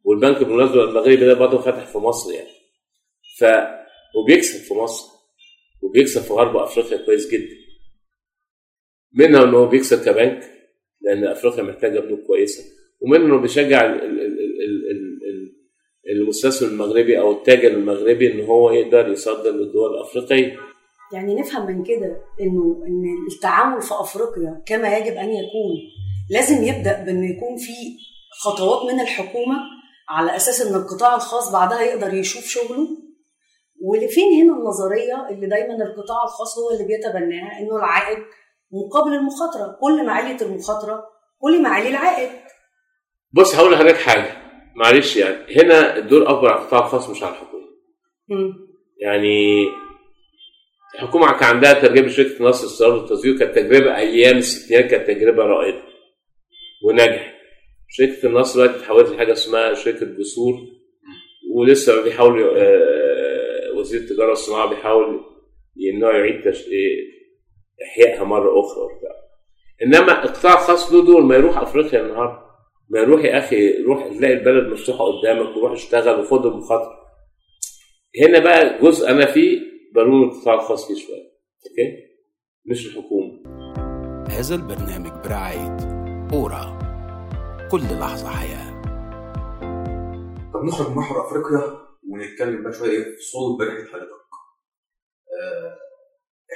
والبنك بالمناسبة المغربي ده برضه فاتح في مصر يعني. ف وبيكسب في مصر وبيكسب في غرب أفريقيا كويس جدا. منها انه هو بيكسب كبنك لأن أفريقيا محتاجة بنوك كويسة. ومنه إنه بيشجع ال- ال- ال- ال- ال- ال- المستثمر المغربي أو التاجر المغربي إن هو يقدر يصدر للدول الأفريقية. يعني نفهم من كده إنه إن التعامل في أفريقيا كما يجب أن يكون لازم يبدأ بان يكون في خطوات من الحكومة على أساس إن القطاع الخاص بعدها يقدر يشوف شغله. ولفين هنا النظرية اللي دايما القطاع الخاص هو اللي بيتبناها؟ إنه العائد مقابل المخاطرة. كل ما عليت المخاطرة كل ما عليه العائد. بص هقول لحضرتك حاجة. معلش يعني هنا الدور أكبر على القطاع الخاص مش على الحكومة. يعني الحكومة كان عندها تجربة شركة نصر الصرف والتصدير كانت تجربة أيام الستينات كانت تجربة رائدة ونجحت شركة النصر دلوقتي اتحولت لحاجة اسمها شركة جسور ولسه بيحاول آه، وزير التجارة والصناعه بيحاول انه يعيد تش... إيه، إحيائها مرة أخرى وبتاع. إنما القطاع الخاص له دور ما يروح أفريقيا النهارده ما يروح يا أخي روح تلاقي البلد مفتوحة قدامك وروح اشتغل وخد المخاطرة. هنا بقى جزء أنا فيه بلوم القطاع الخاص فيه شوية أوكي؟ مش الحكومة. هذا البرنامج برعاية أورا. كل لحظة حياة طب نخرج من محور أفريقيا ونتكلم بقى شوية إيه في صلب برحله حضرتك. آه،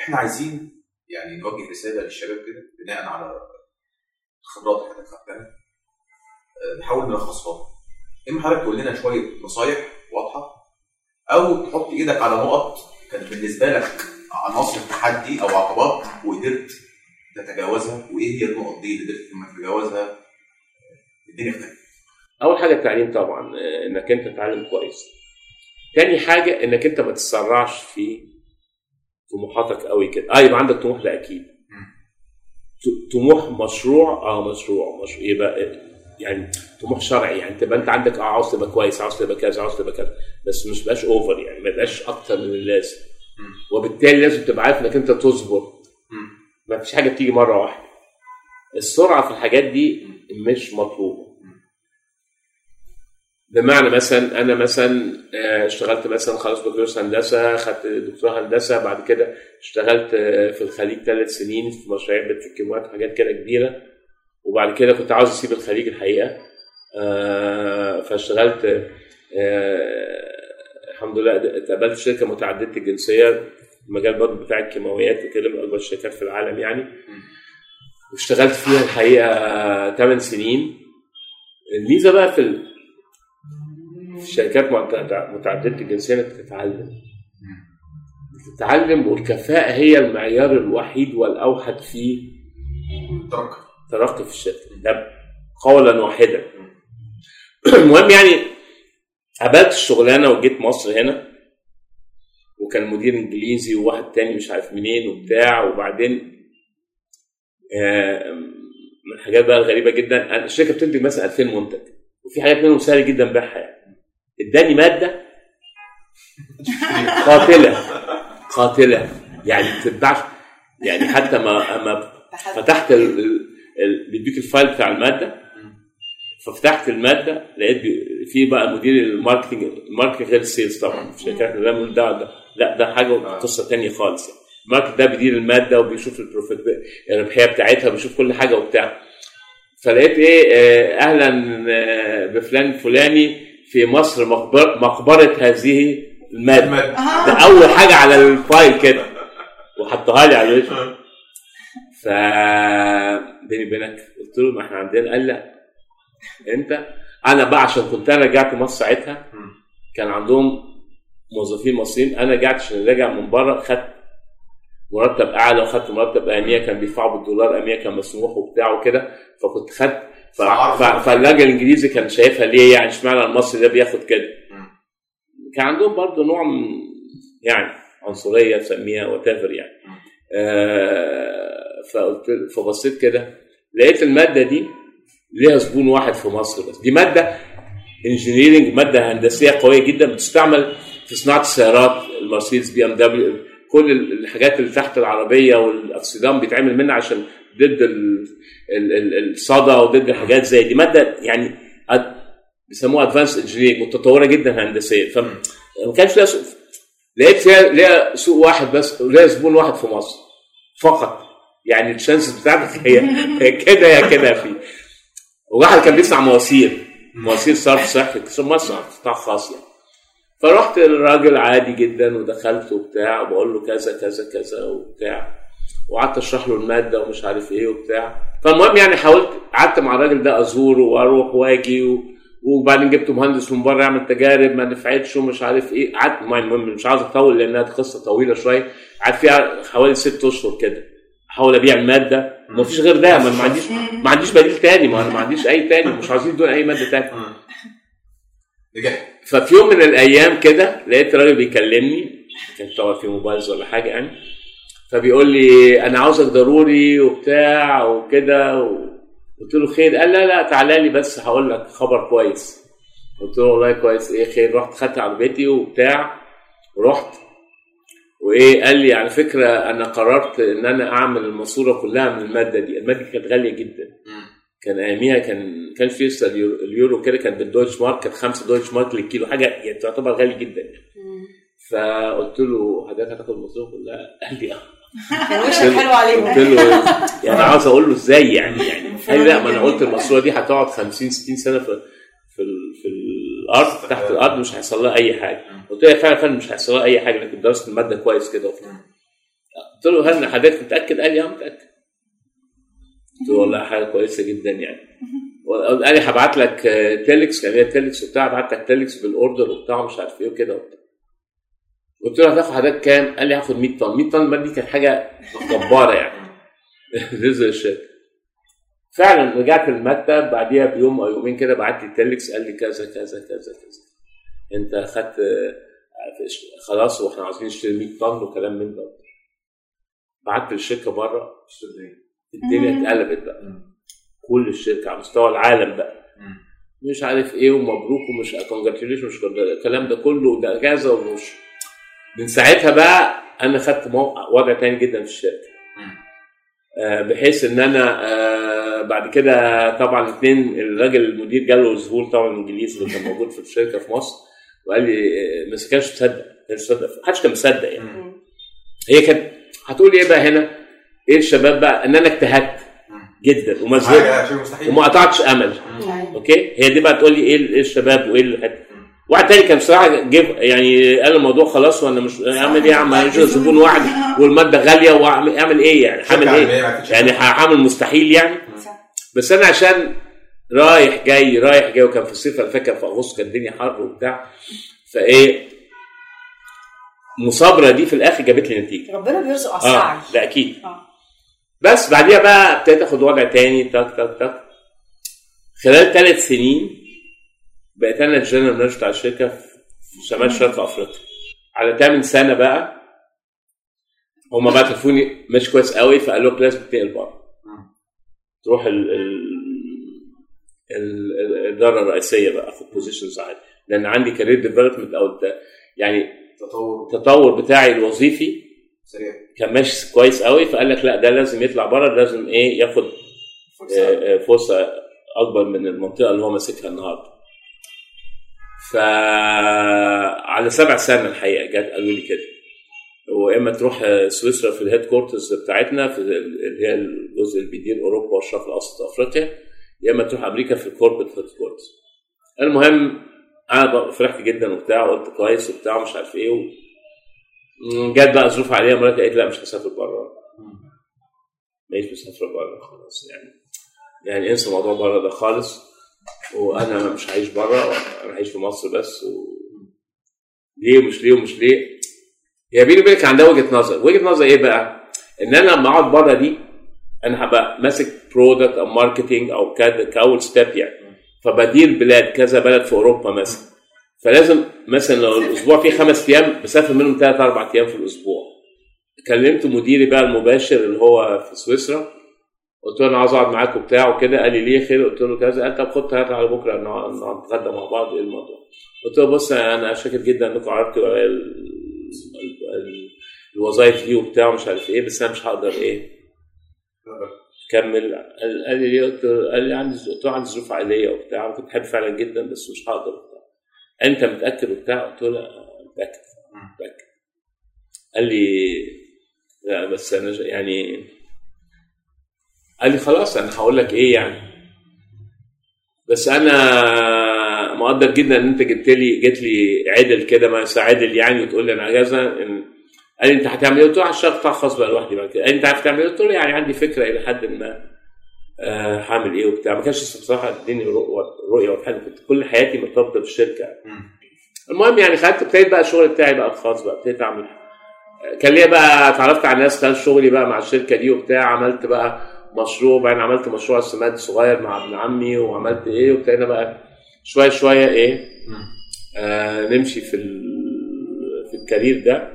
إحنا عايزين يعني نوجه رسالة للشباب كده بناء على الخبرات اللي حضرتك خدتها آه، نحاول نلخصها. إما حضرتك تقول لنا شوية نصايح واضحة أو تحط إيدك على نقط كانت بالنسبة لك عناصر تحدي أو عقبات وقدرت تتجاوزها وإيه هي النقط دي اللي قدرت تتجاوزها الدنيا اختلفت. أول حاجة التعليم طبعا آه، إنك أنت تتعلم كويس. تاني حاجة إنك أنت ما تتسرعش في طموحاتك قوي كده. آه يبقى عندك طموح ده أكيد. طموح مشروع آه مشروع مشروع. يبقى يعني طموح شرعي. يعني تبقى أنت عندك آه عاوز تبقى كويس عاوز تبقى كذا عاوز تبقى كذا. بس مش بقاش اوفر يعني ما يبقاش أكتر من اللازم وبالتالي لازم تبقى عارف إنك أنت تصبر. ما فيش حاجة بتيجي مرة واحدة. السرعة في الحاجات دي مش مطلوبة. بمعنى مثلا أنا مثلا آه، اشتغلت مثلا خلاص بكالوريوس هندسة خدت دكتوراه هندسة بعد كده اشتغلت آه، في الخليج ثلاث سنين في مشاريع بتركيبات وحاجات كده كبيرة. وبعد كده كنت عاوز أسيب الخليج الحقيقة. آه، فاشتغلت الحمد لله اتقابلت شركة متعددة الجنسيه المجال برضه بتاع الكيماويات وكده من أكبر الشركات في العالم يعني. واشتغلت فيها الحقيقة 8 سنين. الميزة بقى في في الشركات متع- متعددة الجنسية انك تتعلم تتعلم والكفاءة هي المعيار الوحيد والأوحد في ترك ترقت في الشركة. ده قولا واحدا. المهم يعني قبلت الشغلانة وجيت مصر هنا وكان مدير إنجليزي وواحد تاني مش عارف منين وبتاع وبعدين آه، من الحاجات بقى الغريبة جدا الشركة بتنتج مثلا 2000 منتج وفي حاجات منهم سهل جدا بيعها يعني. اداني ماده. قاتله. قاتله. يعني ما بتتباعش يعني حتى ما ما فتحت ال... ال... بيديك ال file بتاع الماده. ففتحت الماده لقيت في بقى مدير ال marketing ال marketing غير ال sales طبعا. في شركات إحنا بنقول ده, ده لا ده حاجة قصة تانية خالص يعني. ال market ده بيدير المادة وبيشوف ال profit الربحية بتاعتها بيشوف كل حاجة وبتاع. فلقيت إيه آه، أهلا آه، بفلان فلاني في مصر مقبر مقبرة هذه المادة. ده أول حاجة على الفايل كده. وحطها لي على الوش ف بيني وبينك قلت له ما إحنا عندنا قال لأ. أنت؟ أنا بقى عشان كنت أنا رجعت مصر ساعتها كان عندهم موظفين مصريين. أنا رجعت عشان راجع من بره خدت مرتب أعلى وخدت مرتب أمنية. كان بيدفعوا بالدولار أمنية كان مسموح وبتاع وكده. فكنت خدت ف... ف... فالراجل الإنجليزي كان شايفها ليه يعني؟ اشمعنى المصري ده بياخد كده؟ كان عندهم برضه نوع من يعني عنصرية تسميها what يعني. آه فقلت فبصيت كده لقيت المادة دي ليها زبون واحد في مصر بس. دي مادة engineering مادة هندسية قوية جدا بتستعمل في صناعة السيارات المرسيدس BMW كل الحاجات اللي تحت العربية والاكسدام بيتعمل منها عشان ضد ال- ال- ال- الصدى وضد حاجات زي دي. مادة يعني بيسموها advanced engineering متطورة جدا هندسيا فما كانش ليها سوق. لقيت فيها ليها سوق واحد بس وليها زبون واحد في مصر. فقط. يعني ال chances بتاعتك هي هي كده يا كده في. وواحد كان بيصنع مواسير. مواسير صرف صحي. مصنع قطاع خاص يعني. فرحت للراجل عادي جدا ودخلت وبتاع وبقول له كذا كذا كذا وبتاع. وقعدت اشرح له المادة ومش عارف إيه وبتاع. فالمهم يعني حاولت قعدت مع الراجل ده أزوره وأروح وأجي و... وبعدين جبت مهندس من بره يعمل تجارب ما نفعتش ومش عارف إيه. قعدت المهم مش عاوز أطول لأنها قصة طويلة شوية. قعدت فيها حوالي ست أشهر كده. أحاول أبيع المادة. ما فيش غير ده. ما عنديش ما عنديش بديل تاني. ما أنا ما عنديش أي تاني. مش عايزين دون أي مادة تاني نجحت. ففي يوم من الأيام كده لقيت راجل بيكلمني. كان طبعا في موبايلز ولا حاجة يعني. فبيقول لي أنا عاوزك ضروري وبتاع وكده و... قلت له خير. قال لا لا تعالى لي بس هقول لك خبر كويس. قلت له والله كويس. إيه خير؟ رحت خدت عربيتي وبتاع ورحت. وإيه؟ قال لي على فكرة أنا قررت إن أنا أعمل الماسورة كلها من المادة دي. المادة دي كانت غالية جدا. كان أياميها كان كان في اليورو, كده كانت بال Deutsche Mark كانت 5 Deutsche Mark للكيلو حاجة يعني تعتبر غالي جدا. فقلت له حضرتك هتاخد الماسورة كلها؟ قال لي آه. كان وشك حلو عليهم. قلت له يعني عاوز أقول له إزاي يعني؟ يعني قال لي لا ما أنا قلت الماسوره دي هتقعد 50 60 سنة في في ال- في الأرض تحت الأرض مش هيحصل لها أي حاجة. قلت له يا فعلا فعلا مش هيحصل لها أي حاجة لكن درست المادة كويس كده وبتاع. قلت له هل حضرتك متأكد؟ قال لي آه متأكد. قلت له والله حاجة كويسة جدا يعني. قال لي هبعت لك آه، تيلكس كان هي تيلكس وبتاع هبعت لك تيلكس بال order وبتاع مش عارف إيه وكده وبتاع. قلت له هتاخد حضرتك كام؟ قال لي هاخد 100 طن. 100 طن دي كانت حاجة جبارة يعني. رزق الشركة فعلا رجعت المكتب بعديها بيوم أو يومين كده بعت لي تيلكس قال لي كذا كذا كذا كذا. أنت خدت خلاص وإحنا عاوزين نشتري 100 طن وكلام من ده. بعت للشركة بره. الدنيا اتقلبت بقى. كل الشركة على مستوى العالم بقى. مش عارف إيه ومبروك ومش كونجراتيوليشن مش الكلام ده كله وده اجازه ومش. من ساعتها بقى أنا خدت موقع وضع تاني جدا في الشركة. آه، بحيث إن أنا آه، بعد كده طبعا الاثنين الراجل المدير جاله ظهور طبعا الانجليزي اللي كان موجود في الشركة في مصر وقال لي آه، بس كانش مصدق ما كانش مصدق محدش كان مصدق يعني. هي كانت هتقول إيه بقى هنا؟ إيه الشباب بقى؟ إن أنا اجتهدت جدا مستحيل. وما قطعتش أمل. أوكي؟ هي دي بقى تقول لي إيه إيه الشباب وإيه الحته واحد تاني كان بصراحه جيب يعني قال الموضوع خلاص وأنا مش أعمل إيه؟ يا عم هيجي زبون واحد والمادة غالية واعمل أعمل إيه يعني؟ هعمل إيه؟ يعني هعمل مستحيل يعني. بس أنا عشان رايح جاي رايح جاي وكان في الصيف أنا فاكر في أغسطس كانت الدنيا حر وبتاع فإيه المثابرة دي في الآخر جابت لي نتيجة. ربنا بيرزق على السعي. آه ده أكيد. آه. بس بعديها بقى ابتديت آخد وضع تاني تك تك تك. خلال ثلاث سنين بقيت أنا ال General Manager بتاع الشركة في شمال شرق أفريقيا. على ثامن سنة بقى هما بقى شافوني مش كويس قوي فقالوا لك لازم تنقل بره. تروح ال ال ال- ال- الإدارة الرئيسية بقى في ال positions عادي. لأن عندي career development أو يعني تطور. التطور بتاعي الوظيفي سريع. كان ماشي كويس قوي فقال لك لا ده لازم يطلع بره لازم إيه ياخد فرصة. آه، آه، فرصة أكبر من المنطقة اللي هو ماسكها النهارده. فعلى سبع سنه الحقيقة جت قالوا لي كده. وإما تروح سويسرا في ال headquarters بتاعتنا في ال- اللي هي الجزء اللي بيدير أوروبا والشرق الأوسط أفريقيا يا إما تروح أمريكا في ال corporate headquarters المهم أنا فرحت جدا وبتاع وقلت كويس وبتاع ومش عارف إيه و... جت بقى ظروف عادية مراتي قالت لا مش هسافر بره. مش مسافر بره خلاص يعني. يعني انسى موضوع بره ده خالص. وأنا مش عايش بره أنا عايش في مصر بس و... ليه ومش ليه ومش ليه؟ هي بيني وبينك عندها وجهة نظر. وجهة نظر إيه بقى؟ إن أنا لما أقعد بره دي أنا هبقى ماسك product أو marketing أو كذا كأول step يعني. فبدير بلاد كذا بلد في أوروبا مثلا. فلازم مثلا لو الأسبوع فيه خمس أيام بسافر منهم ثلاث أربع أيام في الأسبوع. كلمت مديري بقى المباشر اللي هو في سويسرا. قلت له أنا عاوز أقعد معاك وبتاع وكده. قال لي ليه خير؟ قلت له كذا. قال طب خد تعالى على بكرة نتغدى مع بعض. إيه الموضوع؟ قلت له بص أنا شاكر جدا إنكم ال- الوظائف دي وبتاع ومش عارف إيه بس أنا مش هقدر إيه كمل قال لي ليه؟ قلت له قال لي عندي قلت له عندي ظروف عائلية وبتاع وكنت بحب فعلا جدا بس مش هقدر وبتاع. أنت متأكد وبتاع؟ قلت له لا متأكد. متأكد. قال لي لا بس أنا يعني قال لي خلاص أنا هقول لك إيه يعني. بس أنا مقدر جدا إن أنت جبت لي جيت لي عدل كده ما عدل يعني وتقول لي أنا إن قال لي أنت هتعمل إيه؟ قلت له الشغل بتاع خاص بقى لوحدي بعد كده قال لي أنت عارف تعمل إيه؟ قلت له يعني عندي فكرة إلى حد ما آه، هعمل إيه وبتاع. ما كانش بصراحة اديني رؤ- رؤية ولا حاجة. كنت كل حياتي مرتبطة بالشركة. المهم يعني خدت ابتديت بقى الشغل بتاعي بقى الخاص بقى. ابتديت أعمل. كان ليا بقى اتعرفت على ناس خلال شغلي بقى مع الشركة دي وبتاع. عملت بقى مشروع بعدين عملت مشروع السماد صغير مع ابن عمي وعملت إيه وابتدينا بقى شوية شوية إيه آه نمشي في ال- في الكارير ده.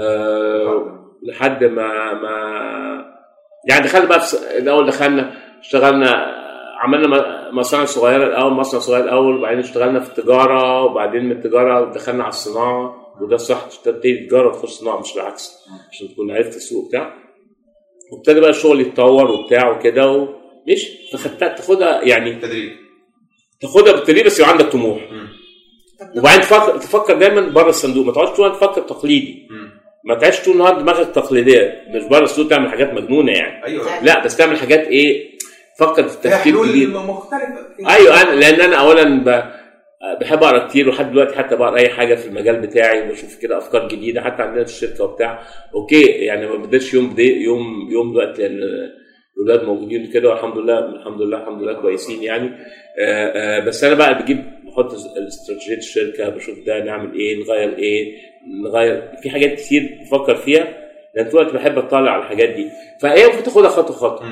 آه لحد ما ما يعني دخلنا بقى في الأول دخلنا اشتغلنا عملنا مصانع صغيرة الأول مصنع صغير الأول وبعدين اشتغلنا في التجارة وبعدين من التجارة دخلنا على الصناعة وده الصح تبتدي تجارة وتخش صناعة مش العكس عشان تكون عرفت السوق بتاع وابتدى بقى الشغل يتطور وبتاع وكده ومش فخدتها تاخدها يعني تدريب. تاخدها بالتدريب بس يبقى عندك طموح. وبعدين تفكر تفكر دايما بره الصندوق. ما تقعدش طول تفكر تقليدي. ما تعيش طول النهار دماغك تقليدية. مش بره الصندوق تعمل حاجات مجنونة يعني. أيوه. لا بس تعمل حاجات إيه؟ فكر في فيها تفكير حلول جديد مختلفه أيوه أنا لأن أنا اولا ب... بحب أقرأ كتير ولحد دلوقتي حتى بقرأ أي حاجة في المجال بتاعي وبشوف كده أفكار جديدة حتى عندنا في الشركة وبتاع. أوكي يعني ما بديش يوم بدي يوم يوم دلوقتي لأن الأولاد موجودين كده والحمد لله الحمد لله الحمد لله كويسين يعني. آآ آآ بس أنا بقى بجيب بحط استراتيجيه الشركة بشوف ده نعمل إيه نغير إيه نغير في حاجات كتير بفكر فيها لأن طول الوقت بحب أطلع على الحاجات دي. فهي المفروض تاخدها خطوة خطوة.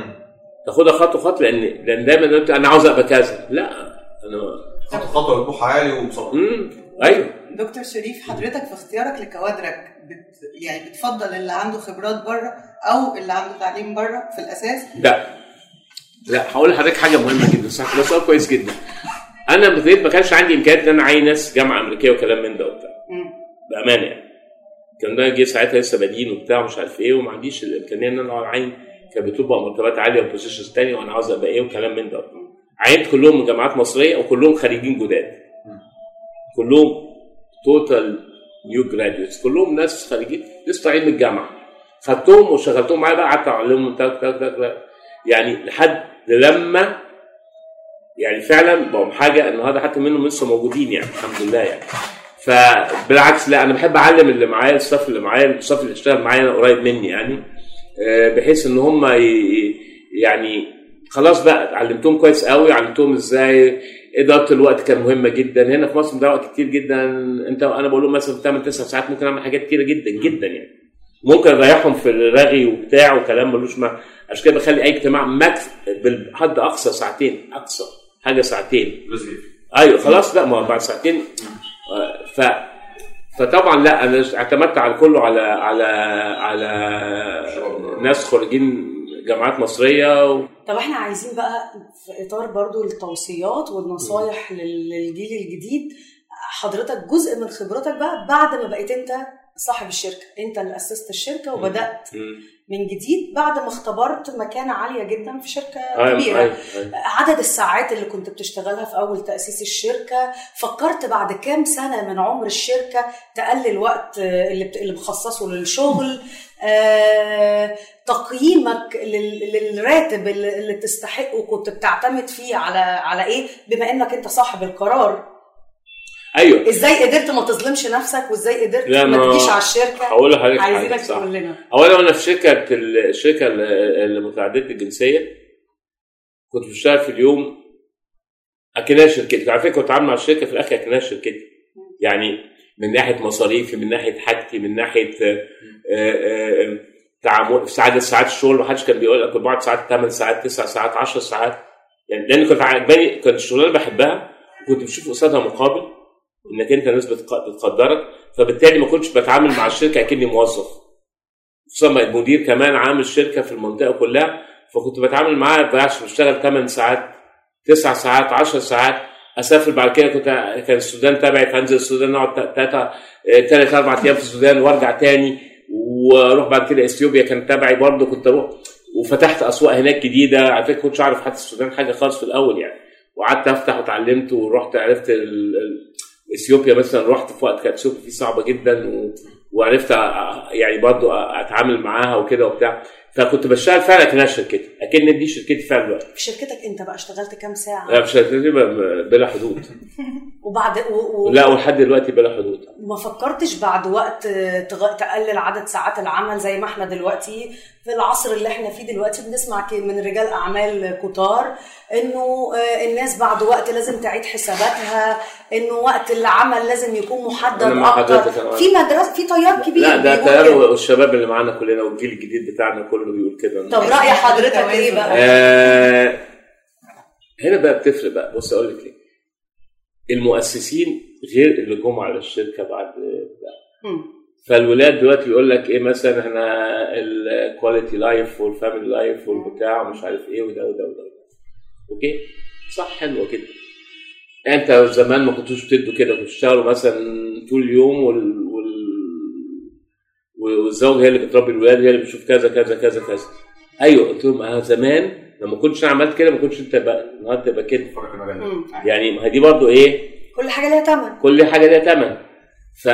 تاخدها خطوة خطوة لأن لأن دايما أنا عاوز أبقى كذا. لا أنا خطوه خطوة طموح عالي امم أيوه. دكتور شريف حضرتك في اختيارك لكوادرك بت يعني بتفضل اللي عنده خبرات بره أو اللي عنده تعليم بره في الأساس؟ لا. لا هقول لحضرتك حاجة مهمة جدا صح؟ ده سؤال كويس جدا. أنا ما كانش عندي إمكانيات إن أنا أعين ناس جامعة أمريكية وكلام من ده وبتاع. بأمانة يعني. كان ده جه ساعتها لسه بادئين وبتاع ومش عارف إيه وما عنديش الإمكانية إن أنا أعين. كانت بتبقى مرتبات عالية وبوزيشنز تانية وأنا عاوز أبقى إيه وكلام من ده عينت كلهم من جامعات مصريه وكلهم خريجين جداد. كلهم total new graduates كلهم ناس خريجين. لسه طالعين من الجامعة. خدتهم وشغلتهم معايا بقى قعدت أعلمهم. يعني لحد لما يعني فعلا بقوا حاجة النهارده حتى منهم لسه موجودين يعني الحمد لله يعني. فبالعكس لا أنا بحب أعلم اللي معايا الصف اللي معايا الصف اللي اشتغل معايا قريب مني يعني. آه، بحيث إن هم يعني خلاص بقى علمتهم كويس قوي علمتهم إزاي إدارة الوقت كان مهمه جدا. هنا في مصر بنضيع وقت كتير جدا. انت أنا بقول لهم مثلا 8 9 ساعات ممكن أعمل حاجات كتيرة جدا جدا يعني. ممكن أريحهم في الرغي وبتاع وكلام ملوش معنى. عشان كده بخلي أي اجتماع ماكس بالحد أقصى ساعتين أقصى حاجة ساعتين. أيوه خلاص لا ما بعد ساعتين. ف فطبعا لا أنا اعتمدت على كله على على على ناس خريجين جامعات مصرية و... طب إحنا عايزين بقى في إطار برضو التوصيات والنصايح لل- للجيل الجديد حضرتك جزء من خبرتك بقى بعد ما بقيت انت صاحب الشركة انت اللي أسست الشركة وبدأت من جديد بعد ما اختبرت مكانة عالية جدا في شركة أيوه كبيرة. أيوه. أيوة. عدد الساعات اللي كنت بتشتغلها في أول تأسيس الشركة فكرت بعد كام سنة من عمر الشركة تقلل الوقت آه، اللي اللي مخصصه للشغل. آه، تقييمك لل- للراتب اللي اللي تستحقه كنت بتعتمد فيه على على إيه؟ بما إنك أنت صاحب القرار. أيوه. إزاي قدرت ما تظلمش نفسك وإزاي قدرت ما تجيش على الشركة؟ هقول لحضرتك عايزينك صح. تقول لنا. أولا أنا في شركة الشركة اللي متعددة الجنسية. كنت بشتغل في اليوم أكنها شركتي. على فكرة كنت عامل مع الشركة في الآخر أكنها شركتي. يعني من ناحية مصاريفي من ناحية حاجتي من ناحية آه، آه، آه، تعامل في عدد ساعات الشغل ما حدش كان بيقول لك كنت بقعد ساعات 8 ساعات 9 ساعات 10 ساعات. يعني لأن كنت عجباني كانت الشغلانة بحبها وكنت بشوف قصادها مقابل. إنك أنت ناس بتق- بتقدرك فبالتالي ما كنتش بتعامل مع الشركة أكني موظف. خصوصا المدير كمان عامل شركه في المنطقة كلها فكنت بتعامل معاه بضيعش بشتغل 8 ساعات 9 ساعات 10 ساعات. أسافر بعد كده كنت كان السودان تبعي فأنزل السودان نقعد ثلاثة ثلاث أربع أيام في السودان وأرجع تاني. وأروح بعد كده إثيوبيا كان تبعي برضه كنت أروح وفتحت أسواق هناك جديدة. على فكرة كنتش أعرف حتى السودان حاجة خالص في الأول يعني. وقعدت أفتح وتعلمت ورحت عرفت إثيوبيا مثلا رحت في وقت كانت إثيوبيا فيه صعبة جدا و... وعرفت يعني برضو أتعامل معاها وكده وبتاع. فكنت بشتغل فعلا كانها شركتي اكن دي شركتي فعلا دلوقتي. في شركتك أنت بقى اشتغلت كام ساعة؟ لا مش شركتي بلا حدود. وبعد و... و... لا ولحد دلوقتي بلا حدود. ما فكرتش بعد وقت تغ... تقلل عدد ساعات العمل زي ما إحنا دلوقتي في العصر اللي إحنا فيه دلوقتي؟ بنسمع من رجال أعمال كتار إنه آه، الناس بعد وقت لازم تعيد حساباتها إنه وقت العمل لازم يكون محدد أكتر. في مدرسه في تيار كبير لا ده تيار. والشباب اللي معانا كلنا والجيل الجديد بتاعنا كله. بيقول كده. طب رأي حضرتك إيه بقى؟ آه هنا بقى بتفرق بقى. بص أقول لك ليه. المؤسسين غير اللي جم على الشركة بعد بتاع. مم. فالولاد دلوقتي يقول لك إيه مثلا إحنا ال quality life وال family life والبتاع ومش عارف إيه وده وده وده okay؟ صح حلوة كده أنت زمان ما كنتوش بتدوا كده. كنتوا بتشتغلوا مثلا طول اليوم وال, وال... والزوج هي اللي بتربي الولاد هي اللي بتشوف كذا كذا كذا كذا. أيوه قلت لهم أنا زمان لما كنتش أنا عملت كده ما كنتش أنت بقى النهارده تبقى كده. يعني ما هي دي برضو إيه؟ كل حاجة ليها ثمن كل حاجة ليها ثمن ف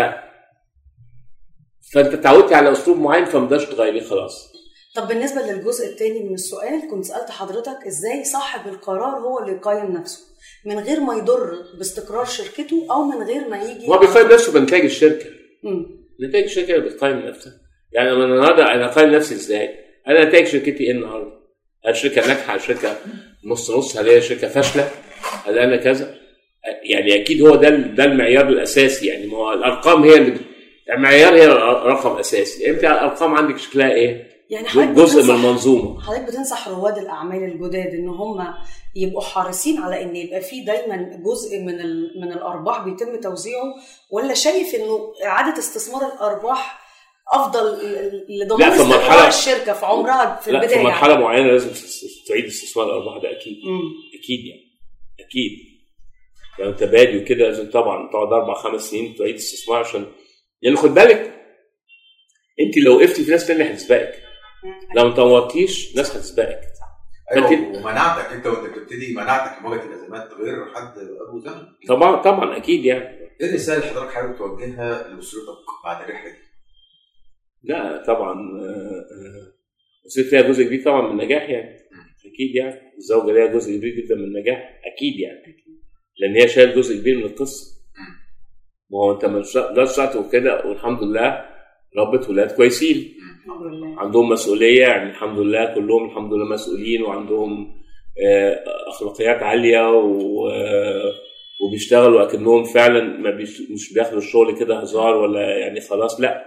فأنت اتعودت على أسلوب معين فما تقدرش تغيريه خلاص. طب بالنسبة للجزء الثاني من السؤال كنت سألت حضرتك إزاي صاحب القرار هو اللي يقيم نفسه؟ من غير ما يضر باستقرار شركته أو من غير ما يجي هو بيقيم نفسه بنتائج الشركة. مم. نتائج الشركة بتقيم نفسها يعني أنا النهارده أنا اقيم نفسي إزاي؟ أنا نتائج شركتي إيه النهارده؟ هل شركة ناجحة؟ شركة نص نص؟ هل هي شركة فاشلة؟ هل أنا كذا؟ يعني أكيد هو ده ده المعيار الأساسي يعني ما هو الأرقام هي اللي المعيار هي رقم أساسي أنت الأرقام عندك شكلها إيه؟ يعني حضرتك جزء من المنظومة حضرتك بتنصح رواد الأعمال الجداد إن هم يبقوا حريصين على إن يبقى في دايما جزء من من الأرباح بيتم توزيعه ولا شايف إنه إعادة استثمار الأرباح أفضل لضمان لا، استقرار مرحلة- الشركة في عمرها في لا البداية في مرحلة معينة لازم تعيد استثمار الأرباح ده أكيد. مم. أكيد يعني. أكيد. يعني أنت بادي وكده لازم طبعا تقعد أربع خمس سنين تعيد استثمار عشان يعني خد بالك أنت لو وقفتي في ناس تانية هتسبقك. لو ما طورتيش ناس هتسبقك. لكن- ومناعتك أنت وأنت بتبتدي مناعتك لمواجهه الأزمات غير حد أبو زمن طبعا طبعا أكيد يعني. إيه الرسالة اللي حضرتك حابب توجهها لأسرتك بعد الرحلة دي؟ لا طبعا آه، آه، وصلت فيها جزء كبير طبعا من النجاح يعني. أكيد يعني. الزوجة ليها جزء كبير جدا من النجاح. أكيد يعني. لأن هي شايل جزء كبير من القصة. ما هو أنت ده شرط وكده والحمد لله ربت ولاد كويسين. الحمد لله. عندهم مسؤولية يعني الحمد لله كلهم الحمد لله مسؤولين وعندهم آه، أخلاقيات عالية و آه، وبيشتغلوا أكنهم فعلا ما بيش مش بياخدوا الشغل كده هزار ولا يعني خلاص لأ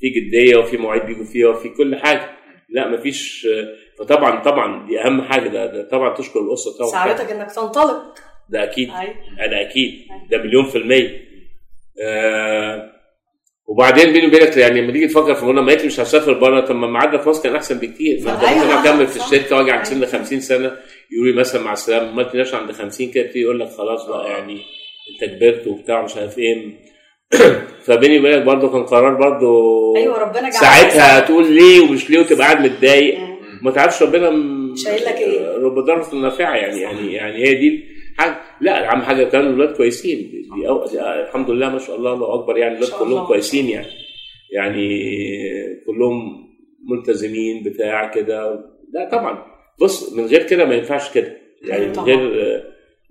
في جدية وفي مواعيد بيجوا فيها وفي كل حاجة. لأ مفيش فطبعا طبعا دي أهم حاجة ده, ده طبعا تشكر الأسرة طبعا. ساعدتك إنك تنطلق. ده أكيد. أنا أكيد. ده مليون في المية. آه وبعدين بيني وبينك يعني لما تيجي تفكر في منى ما قالت لي مش هسافر بره طب ما معادنا في مصر كان أحسن بكتير ما أنت أيوة، ممكن أكمل في. الشركة وأجي عند سن أيوة. 50 سنة يقولوا لي مثلا مع السلامة ما تناش عند 50 كده يقول لك خلاص بقى يعني أنت كبرت وبتاع مش عارف إيه فبيني وبينك برضه كان قرار برضه أيوه ربنا جعل ساعتها تقول ليه ومش ليه وتبقى قاعد متضايق مم. ما تعرفش ربنا شايل لك إيه؟ رب ضاره نافعه يعني يعني يعني هي دي حاجة. لا اهم حاجة كانوا الولاد كويسين. دي الحمد لله ما شاء الله الله أكبر يعني. الولاد كلهم. كويسين يعني. يعني كلهم ملتزمين بتاع كده. لا طبعا. بص من غير كده ما ينفعش كده. يعني من. غير آه،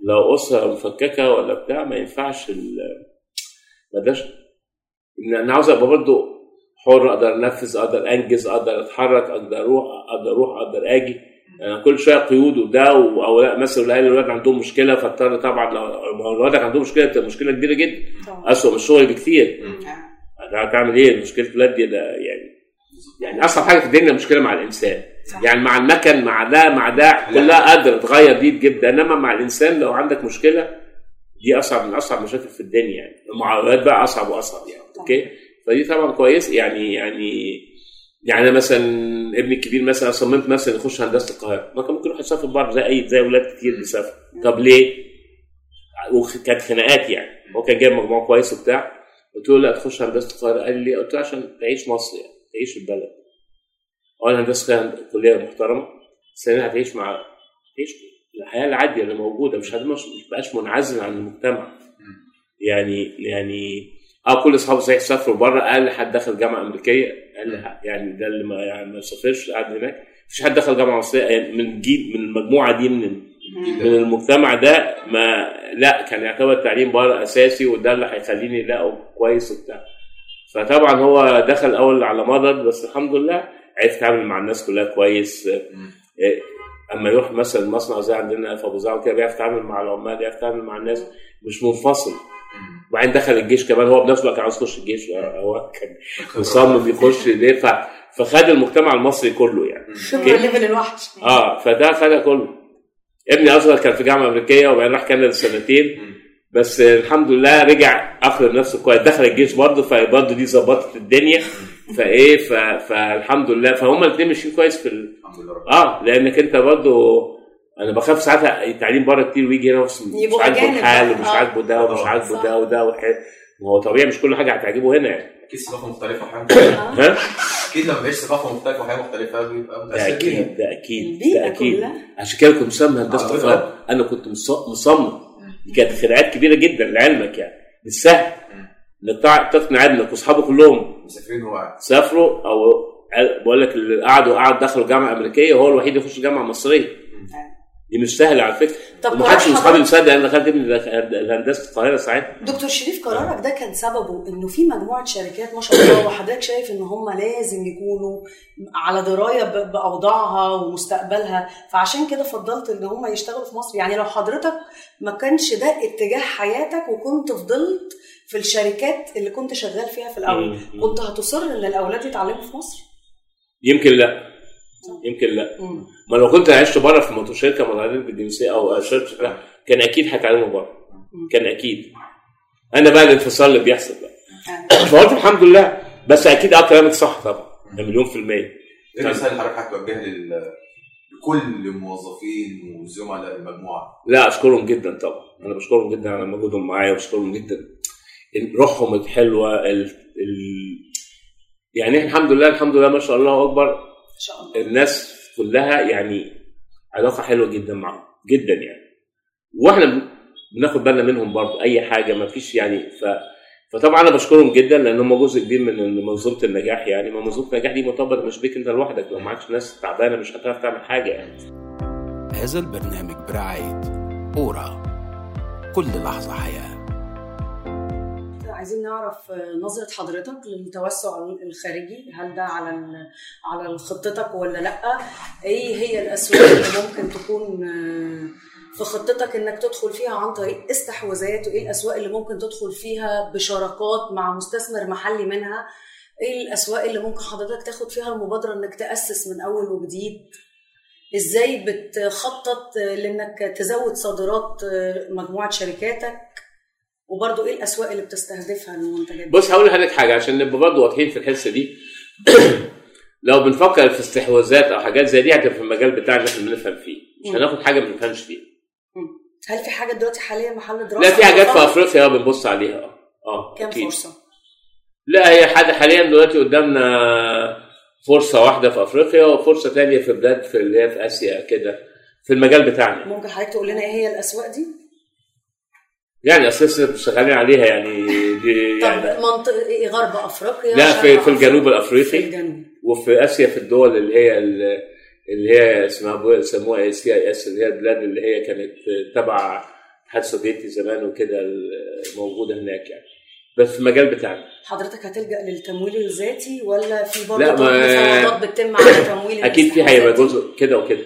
لو أسرة مفككة ولا بتاع ما ينفعش ال... ما إن أنا عاوز أبقى برضه حر أقدر أنفذ أقدر أنجز أقدر أتحرك أقدر أروح أقدر أروح أقدر آجي. كل شوية قيود وده و- أو لا مثلا الاهل الولاد عندهم مشكلة فاضطر طبعا لو الولاد عندهم مشكلة بتبقى مشكلة كبيرة جدا. طبعا. اسوء من الشغل بكتير. آه. هتعمل إيه؟ مشكلة الولاد دي ده يعني يعني أصعب حاجة في الدنيا مشكلة مع الإنسان. صح. يعني مع المكن مع ده مع ده كلها قادرة تغير دي جدا. إنما مع الإنسان لو عندك مشكلة دي أصعب من أصعب مشاكل في الدنيا. يعني مع الاولاد بقى أصعب وأصعب يعني أوكي؟ فدي طبعا كويس. يعني يعني يعني أنا مثلا ابني الكبير مثلا صممت مثلا يخش هندسة القاهرة ما كان ممكن يروح يسافر بره زي اي زي أولاد كتير بيسافروا. طب ليه؟ وكانت خناقات يعني. هو كان جايب مجموع كويس وبتاع. قلت له لا تخش هندسة القاهرة. قال لي قلت له عشان تعيش مصر يعني تعيش البلد. اولا هندسة كلية محترمة ثانيا هتعيش مع تعيش الحياة العادية اللي موجودة. مش هتبقى مش بقاش منعزل عن المجتمع. يعني يعني آه كل اصحابي صحيح سافروا بره أقل حد دخل جامعة أمريكية أقل يعني ده اللي ما يعني ما سافرش قعد هناك. مفيش حد دخل جامعة مصرية يعني من الجيل من المجموعة دي من من المجتمع ده ما لا كان يعتبر التعليم بره أساسي وده اللي هيخليني الاقوا كويس وبتاع. فطبعا هو دخل أول على مضض بس الحمد لله عرف يتعامل مع الناس كلها كويس. إيه، أما يروح مثلا مصنع زي عندنا في أبو زعل كده بيعرف يتعامل مع العمال بيعرف يتعامل مع الناس مش منفصل. وبعدين دخل الجيش كمان هو بنفسه بقى كان عاوز يخش الجيش هو كان مصمم يخش ليه ف- فخد المجتمع المصري كله يعني. ليفل الوحش. آه فده خدها كله. ابني أصغر كان في جامعة أمريكية وبعدين راح كندا سنتين بس الحمد لله رجع أخذ نفسه كويس. دخل الجيش برضه فبرضه دي ظبطت الدنيا. فإيه ف... فالحمد لله. فهم الاثنين ماشيين كويس في ال... الحمد لله رب آه لأنك أنت برضه أنا بخاف ساعات التعليم بره كتير ويجي هنا مش عاجبه الحال. ومش آه. عاجبه ده ومش. عاجبه. ده وده. ما هو طبيعي مش كل حاجة هتعجبه هنا يعني. أكيد ثقافة مختلفة وحاجه ها؟ أكيد لما بيعيش ثقافة مختلفة وحياه مختلفة بيبقى ده أكيد ده أكيد ده أكيد. عشان كده كنت مسمى هندسة القاهره أنا كنت مص- مصمم. دي كانت خناقات كبيرة جدا لعلمك يعني. مش سهل. إنك تقنع ابنك واصحابه كلهم. مسافرين هو قاعد. سافروا أو بقول لك اللي قعدوا قعد دخلوا جامعة أمريكية هو الوحيد يخش جامعة مصرية. دي مش سهلة على فكرة. طب وما حدش من اصحابي مصدق أنا دخلت ابني هندسه القاهرة ساعتها. دكتور شريف قرارك ده كان سببه إنه في مجموعة شركات ما شاء الله وحضرتك شايف إن هم لازم يكونوا على دراية بأوضاعها ومستقبلها. فعشان كده فضلت إن هم يشتغلوا في مصر. يعني لو حضرتك ما كانش ده اتجاه حياتك وكنت فضلت في الشركات اللي كنت شغال فيها في الأول. كنت هتصر إن الأولاد يتعلموا في مصر؟ يمكن لا. يمكن لا. ما لو كنت عشت بره في موتور شركه متعدده الجنسيه أو شركه كان أكيد هتعلموا بره. كان أكيد. أنا بقى الانفصال اللي بيحصل بقى. فقلت الحمد لله. بس أكيد أه كلامك صح طبعا. ده مليون في المية. إيه الرساله اللي حضرتك هتوجهها لل لكل الموظفين وزملاء المجموعة؟ لا أشكرهم جدا طبعا. أنا بشكرهم جدا على مجهودهم معايا وبشكرهم جدا. روحهم الحلوة ال... ال... يعني الحمد لله الحمد لله ما شاء الله أكبر. ان شاء الله. الناس كلها يعني علاقة حلوة جدا معاهم جدا يعني. وإحنا بن- بناخد بالنا منهم برضه أي حاجة ما فيش يعني ف فطبعا أنا بشكرهم جدا لأن هم جزء كبير من منظومة النجاح يعني. ما منظومة النجاح دي مرتبطه مش بيك أنت لوحدك لو معكش ناس تعبانة مش هتعرف تعمل حاجة يعني. هذا البرنامج برعاية أورا. كل لحظة حياة. عايزين نعرف نظرة حضرتك للتوسع الخارجي. هل ده على على خطتك ولا لأ؟ إيه هي الاسواق اللي ممكن تكون آه، في خطتك إنك تدخل فيها عن طريق استحواذات؟ وإيه الأسواق اللي ممكن تدخل فيها بشراكات مع مستثمر محلي منها؟ إيه الأسواق اللي ممكن حضرتك تاخد فيها المبادرة إنك تأسس من أول وجديد؟ إزاي بتخطط لإنك تزود صادرات مجموعة شركاتك؟ وبرضه إيه الأسواق اللي بتستهدفها المنتجات دي؟ بص هقول لحضرتك حاجة عشان نبقى برضه واضحين في الحصه دي لو بنفكر في استحواذات أو حاجات زي دي هتبقى في المجال بتاعنا اللي إحنا بنفهم فيه مش. هناخد حاجة ما بنفهمش فيها. هل في حاجة دلوقتي حاليا محل دراسة لا في حاجات في أفريقيا بنبص عليها آه آه كام أكيد. فرصة؟ لا هي حاجة حاليا دلوقتي قدامنا فرصة واحدة في أفريقيا وفرصة ثانية في بلاد في اللي هي في آسيا كده في المجال بتاعنا ممكن حضرتك تقول لنا إيه هي الأسواق دي؟ يعني أساسا شغالين عليها يعني دي طب يعني منطقه إيه غرب أفريقيا لا في في؟ الجنوب في الافريقي الجنوب. وفي آسيا في الدول اللي هي ال- اللي هي اسمها يسموها CIS اللي هي البلاد اللي هي كانت تبع الاتحاد السوفيتي زمان وكده موجوده هناك يعني. بس في المجال بتاعنا. حضرتك هتلجأ للتمويل الذاتي ولا في برضه لا، ما- بتتم على تمويل أكيد في هيبقى؟ جزء كده وكده.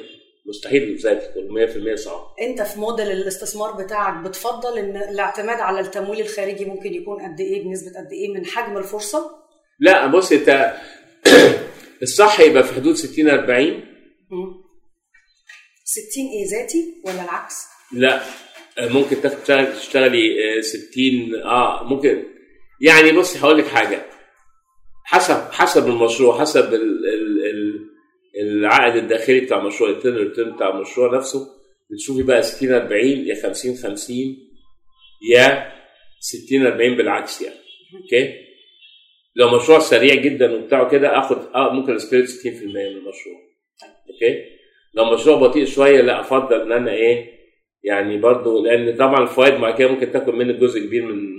مستحيل ذاتي يكون 100% صعب انت في موديل الاستثمار بتاعك بتفضل ان الاعتماد على التمويل الخارجي ممكن يكون قد إيه بنسبة قد إيه من حجم الفرصة؟ لا بص انت الصح يبقى في حدود 60 40 مم. 60 إيه ذاتي ولا العكس؟ لا ممكن تاخد- تشتغل- تشتغلي آه، 60 آه ممكن يعني بص هقول لك حاجة حسب حسب المشروع حسب ال العائد الداخلي بتاع المشروع ال internal return بتاع المشروع نفسه بتشوفي بقى 60 40 يا 50 50 يا 60 40 بالعكس يعني. okay؟ لو مشروع سريع جدا وبتاعه كده آخد آه ممكن اسبريت 60% من المشروع. okay؟ لو مشروع بطيء شوية لا أفضل إن أنا إيه يعني برضو لأن طبعا الفوائد مع كده ممكن تاكل منك جزء كبير من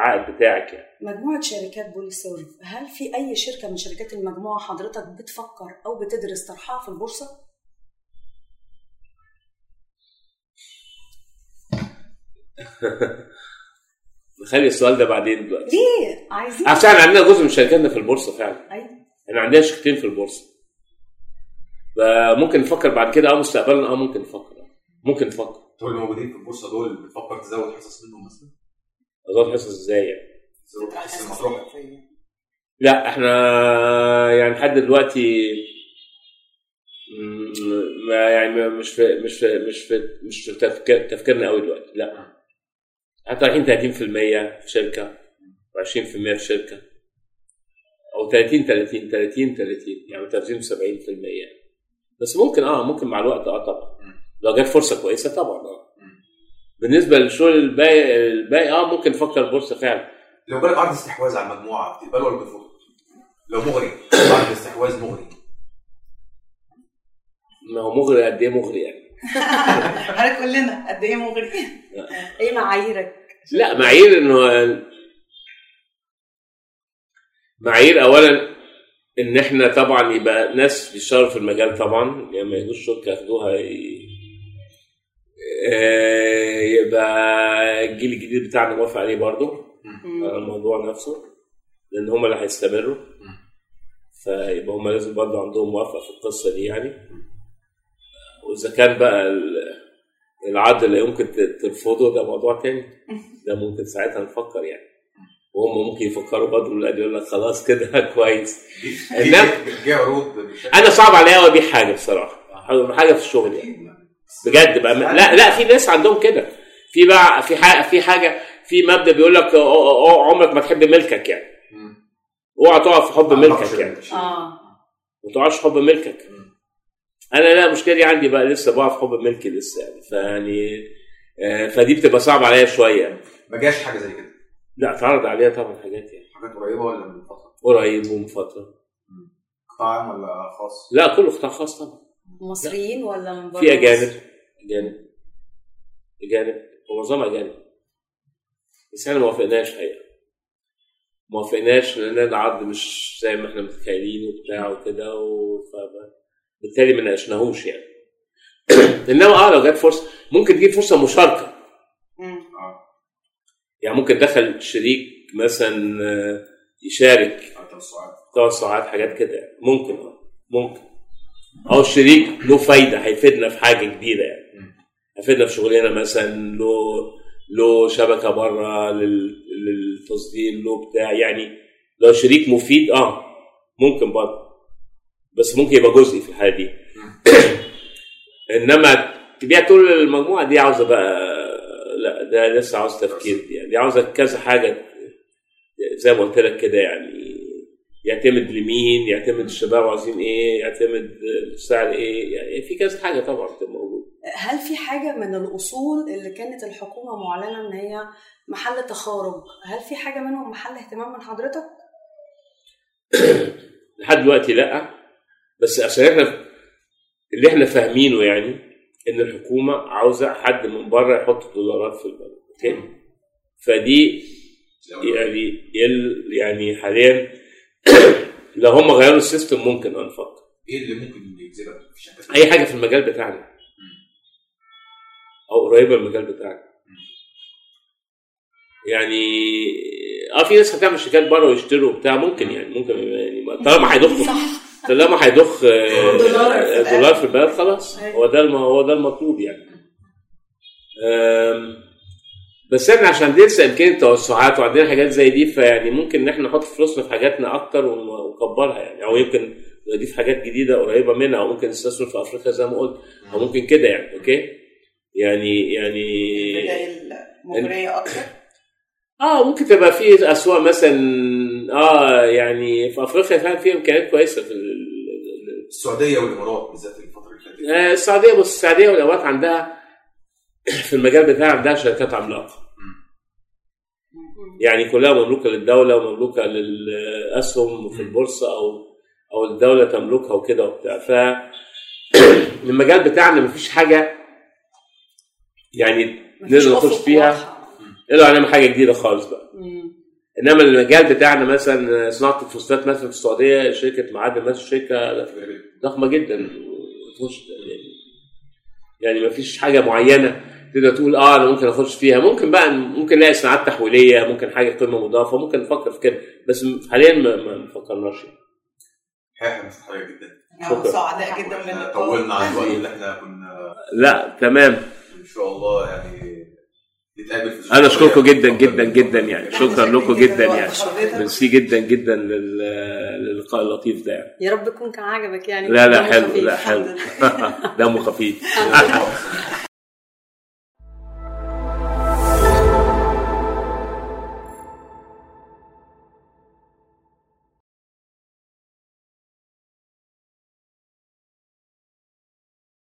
العائد بتاعك يعني. مجموعة شركات بوليسورف هل في أي شركة من شركات المجموعة حضرتك بتفكر أو بتدرس طرحها في البورصة؟ نخلي السؤال ده بعدين دلوقتي. ليه؟ عايزين. عشان عندنا جزء من شركاتنا في البورصة فعلا. أيوه. إحنا عندنا شركتين في البورصة. فممكن نفكر بعد كده آه مستقبلا آه ممكن نفكر. ممكن نفكر. طب اللي موجودين في البورصة دول بتفكر تزود حصص منهم مثلا؟ اظن حاسس إزاي يعني؟ حصص لا إحنا يعني لحد دلوقتي ما يعني ما- مش في مش في مش في مش في تفكير تفكيرنا قوي دلوقتي لا إحنا رايحين 30% في شركه و20% في شركه أو 30 30 30 30 يعني 30 70% يعني بس ممكن آه ممكن مع الوقت آه طبعا لو جت فرصه كويسه طبعا آه بالنسبة للشغل الباقي الباقي آه ممكن نفكر بورصة فعلا لو جالك عرض استحواذ على المجموعة بتقبله ولا بترفضه؟ لو مغري عرض استحواذ مغري ما هو مغري قد إيه مغري يعني حضرتك قول لنا قد إيه مغري إيه معاييرك؟ لا معايير إنه معايير اولا إن إحنا طبعا يبقى ناس بيشتغلوا في المجال طبعا يعني ما يجوش شركة ياخدوها ي... آه، يبقى الجيل الجديد بتاعنا موافق عليه برضه. على الموضوع نفسه لأن هم اللي هيستمروا. فيبقى هم لازم برضه عندهم موافقة في القصة دي يعني. وإذا كان بقى ال- العرض اللي يمكن ت- ترفضه ده موضوع تاني. ده ممكن ساعتها نفكر يعني. وهم ممكن يفكروا برضه الولاد يقول لك خلاص كده كويس. أنا صعب عليا قوي أبيع حاجة بصراحة. حاجة في الشغل يعني. بجد بقى. لا لا في ناس عندهم كده. في بقى في حاجة في حاجة في مبدأ بيقول لك أو- أو- أو عمرك ما تحب ملكك يعني. اوعى تقع في حب ملكك يعني. آه. ما تقعش في حب ملكك. أنا لا دي عندي بقى لسه بقع في حب ملكي لسه يعني. فيعني آه، فدي بتبقى صعبة عليا شوية. ما جاش حاجة زي كده؟ لا اتعرض عليها طبعا حاجات يعني. حاجات قريبة ولا من فترة؟ قريب ومن فترة. قطاع عام ولا خاص؟ لا كله قطاع خاص طبعا. مصريين ولا من بره في؟ أجانب أجانب أجانب. ومعظمها أجانب. بس إحنا ما وافقناش حقيقة. ما وافقناش لأن العرض مش زي ما إحنا متخيلين وبتاع وكده و- ف- بالتالي ما ناقشناهوش يعني. إنما آه لو جت فرصة ممكن تجيب فرصة مشاركة. مم. يعني ممكن دخل شريك مثلا آه، يشارك توسعات توسعات حاجات كده. ممكن آه ممكن. أو الشريك له فايدة هيفيدنا في حاجة كبيره يعني. هيفيدنا في شغلنا مثلا له له شبكة بره لل- للتصدير له بتاع يعني. لو شريك مفيد آه ممكن برضه. بس ممكن يبقى جزئي في الحاله دي. إنما تبيع طول المجموعة دي عاوزة بقى لا ده لسه عاوز تفكير. دي يعني دي عاوزة كذا حاجة زي ما قلت لك كده يعني. يعتمد لمين؟ يعتمد الشباب عاوزين إيه؟ يعتمد السعر إيه؟ يعني في كذا حاجة طبعا بتبقى موجودة. هل في حاجة من الأصول اللي كانت الحكومة معلنة إن هي محل تخارج؟ هل في حاجة منهم محل اهتمام من حضرتك؟ لحد دلوقتي لأ. بس عشان إحنا اللي إحنا فاهمينه يعني إن الحكومة عاوزة حد من بره يحط دولارات في البلد okay؟ فدي يعني يعني حاليا لو هم غيروا ال system ممكن نفكر إيه اللي ممكن يجذبك في أي حاجة في المجال بتاعنا. أو قريبة من المجال بتاعنا. يعني آه في ناس هتعمل شركات بره ويشتروا بتاع ممكن يعني ممكن يعني ما- طالما هيضخ طالما هيضخ آه، دولار في الآخر. دولار في البلد خلاص. أيوة. هو ده الم- هو ده المطلوب يعني. بس إحنا عشان لسه امكانية توسعات وعندنا حاجات زي دي فيعني ممكن إن إحنا نحط فلوسنا في حاجاتنا أكتر ون- ونكبرها يعني. أو يمكن نضيف حاجات جديدة قريبة منها أو ممكن نستثمر في أفريقيا زي ما قلت أو ممكن كده يعني أوكي؟ يعني يعني أكتر؟ آه ممكن تبقى في أسواق مثلا آه يعني في أفريقيا فعلا في إمكانيات كويسة في ال- ال- السعودية والإمارات بالذات الفترة اللي فاتت. آه، السعودية بص السعودية والإمارات عندها في المجال بتاعها عندها شركات عملاقة. يعني كلها مملوكة للدولة ومملوكة للأسهم في البورصة أو أو الدولة تملكها وكده وبتاع. ف المجال بتاعنا مفيش حاجة يعني نقدر نخش فيها. إلا هنعمل حاجة جديدة خالص بقى. إنما المجال بتاعنا مثلا صناعة الفوسفات مثلا في السعودية شركة معادن مثلا شركة ضخمة جدا. تخش يعني ما فيش حاجة معينة تقدر تقول آه أنا ممكن أخش فيها ممكن بقى ممكن نلاقي صناعات تحويلية ممكن حاجة قيمه مضافة ممكن نفكر في كده بس حاليا ما, ما فكرناش يعني. حاجة جدا شكرا. سعداء جدا إحنا باللقاء طولنا عن الوقت اللي إحنا كنا لا تمام إن شاء الله يعني أنا أشكركم جدا اتفضل. جدا جدا يعني شكرا لكم جداً جدا يعني. ميرسي جدا جدا لل- للقاء اللطيف ده يعني. يا رب يكون كان عجبك يعني لا لا حلو. لا حلو دمه خفيف.